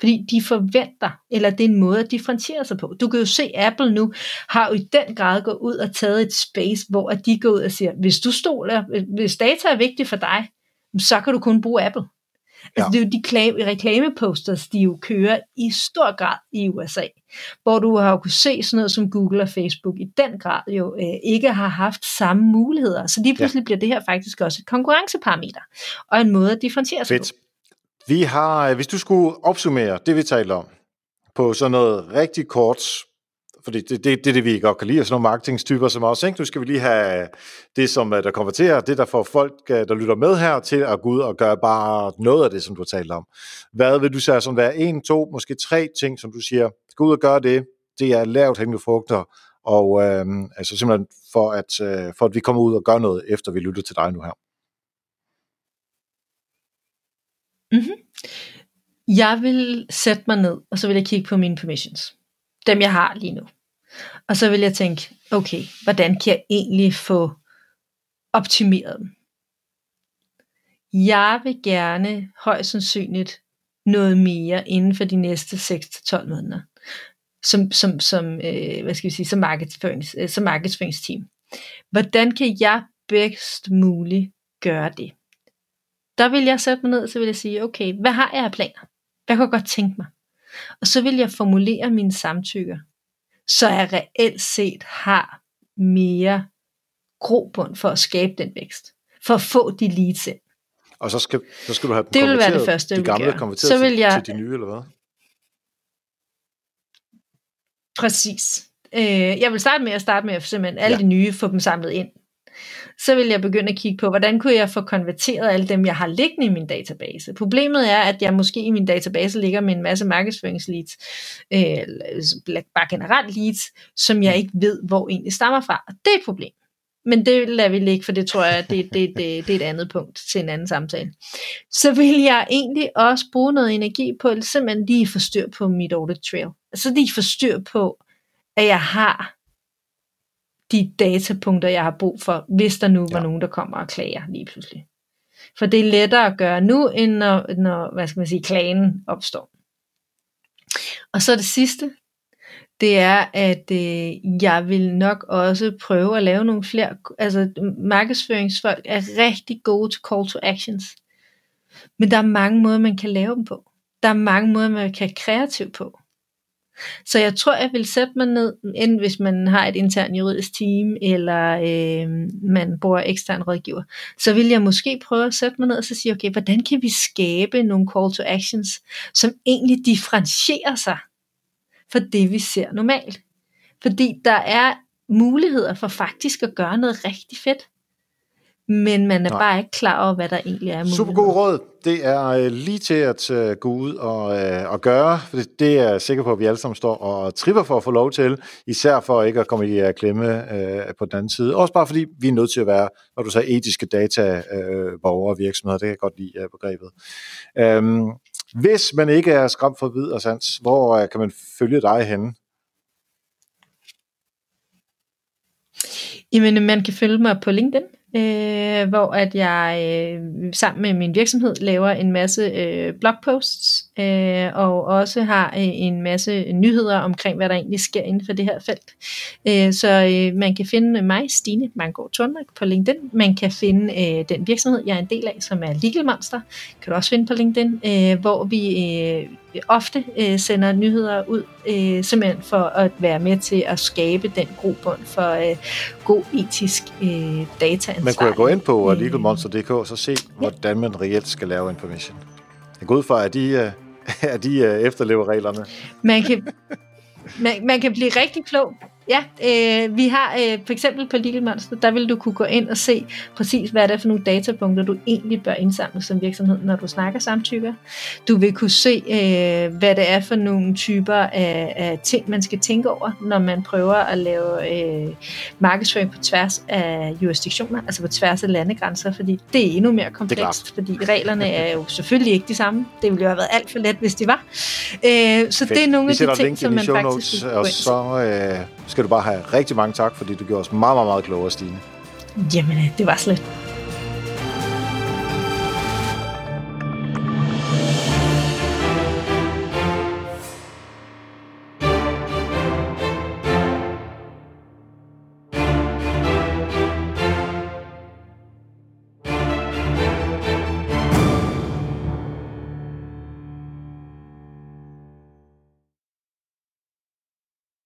Fordi de forventer, eller det er en måde at differentiere sig på. Du kan jo se, at Apple nu har jo i den grad gået ud og taget et space, hvor at de går ud og siger, hvis du stoler, hvis data er vigtigt for dig, så kan du kun bruge Apple. Altså, ja. det er jo de klame, reklameposters, de jo kører i stor grad i USA, hvor du har jo kunne se sådan noget som Google og Facebook i den grad jo øh, ikke har haft samme muligheder. Så lige pludselig ja. bliver det her faktisk også et konkurrenceparameter, og en måde at differentiere sig Fedt. på. Vi har, hvis du skulle opsummere det, vi taler om, på sådan noget rigtig kort fordi det, det, det er det, vi godt kan lide, og sådan nogle marketingstyper som os. Ikke? Nu skal vi lige have det, som øh, der konverterer, det der får folk, øh, der lytter med her, til at gå ud og gøre bare noget af det, som du har talt om. Hvad vil du sige som være en, to, måske tre ting, som du siger, gå ud og gøre det, det er lavt hængende frugter, og øh, altså simpelthen for at, øh, for at vi kommer ud og gør noget, efter vi lytter til dig nu her. Mm-hmm. Jeg vil sætte mig ned, og så vil jeg kigge på mine permissions dem jeg har lige nu. Og så vil jeg tænke, okay, hvordan kan jeg egentlig få optimeret dem? Jeg vil gerne højst sandsynligt noget mere inden for de næste 6-12 måneder. Som, som, som, øh, hvad skal vi sige, som, markedsførings, øh, som markedsføringsteam. Hvordan kan jeg bedst muligt gøre det? Der vil jeg sætte mig ned, så vil jeg sige, okay, hvad har jeg af planer? Hvad kan jeg godt tænke mig? Og så vil jeg formulere mine samtykker, så jeg reelt set har mere grobund for at skabe den vækst. For at få de leads ind. Og så skal, så skal du have det vil være det første, de gamle konverteret så vil jeg, til de nye, eller hvad? Præcis. Øh, jeg vil starte med at starte med at simpelthen alle ja. de nye, få dem samlet ind så vil jeg begynde at kigge på, hvordan kunne jeg få konverteret alle dem, jeg har liggende i min database. Problemet er, at jeg måske i min database ligger med en masse markedsføringsleads, øh, bare generelt leads, som jeg ikke ved, hvor egentlig stammer fra. Og det er et problem. Men det lader vi ligge, for det tror jeg, det, det, det, det er et andet punkt til en anden samtale. Så vil jeg egentlig også bruge noget energi på, at simpelthen lige forstyr på mit audit trail. Altså lige forstyr på, at jeg har de datapunkter, jeg har brug for, hvis der nu var ja. nogen, der kommer og klager lige pludselig. For det er lettere at gøre nu, end når, når hvad skal man sige, klagen opstår. Og så det sidste, det er, at øh, jeg vil nok også prøve at lave nogle flere, altså markedsføringsfolk er rigtig gode til call to actions. Men der er mange måder, man kan lave dem på. Der er mange måder, man kan kreativt på. Så jeg tror, jeg vil sætte mig ned, enten hvis man har et internt juridisk team, eller øh, man bruger ekstern rådgiver, så vil jeg måske prøve at sætte mig ned og så sige, okay, hvordan kan vi skabe nogle call to actions, som egentlig differentierer sig for det, vi ser normalt. Fordi der er muligheder for faktisk at gøre noget rigtig fedt men man er Nej. bare ikke klar over, hvad der egentlig er Super god råd. Det er øh, lige til at uh, gå ud og, uh, og gøre, det, det er jeg sikker på, at vi alle sammen står og tripper for at få lov til, især for ikke at komme i uh, klemme uh, på den anden side. Også bare fordi vi er nødt til at være, når du sagde etiske data, borgere og virksomheder, det kan jeg godt lide uh, begrebet. Um, hvis man ikke er skræmt for vid og sans, hvor uh, kan man følge dig henne? Jamen, man kan følge mig på LinkedIn øh, hvor at jeg øh, sammen med min virksomhed laver en masse øh, blogposts, øh, og også har øh, en masse nyheder omkring, hvad der egentlig sker inden for det her felt. Øh, så øh, man kan finde mig, Stine Mangård Tornmark, på LinkedIn. Man kan finde øh, den virksomhed, jeg er en del af, som er Legal Monster, kan du også finde på LinkedIn, øh, hvor vi øh, ofte øh, sender nyheder ud, øh, simpelthen for at være med til at skabe den grobund for øh, god etisk øh, data. Man kunne gå ind på legalmonster.dk og så se, hvordan man reelt skal lave information. Jeg går ud fra, at de, (laughs) at de øh, efterlever reglerne. Man kan, man, man kan blive rigtig klog ja, øh, vi har øh, for eksempel på Legal Monster, der vil du kunne gå ind og se præcis, hvad det er for nogle datapunkter, du egentlig bør indsamle som virksomhed, når du snakker samtykker. Du vil kunne se, øh, hvad det er for nogle typer af, af ting, man skal tænke over, når man prøver at lave øh, markedsføring på tværs af jurisdiktioner, altså på tværs af landegrænser, fordi det er endnu mere komplekst, fordi reglerne er jo (laughs) selvfølgelig ikke de samme. Det ville jo have været alt for let, hvis de var. Øh, så Fedt. det er nogle af de ting, som man faktisk og så øh, skal du bare have rigtig mange tak, fordi du gjorde os meget, meget, meget klogere, Stine. Jamen, øh, det var slet.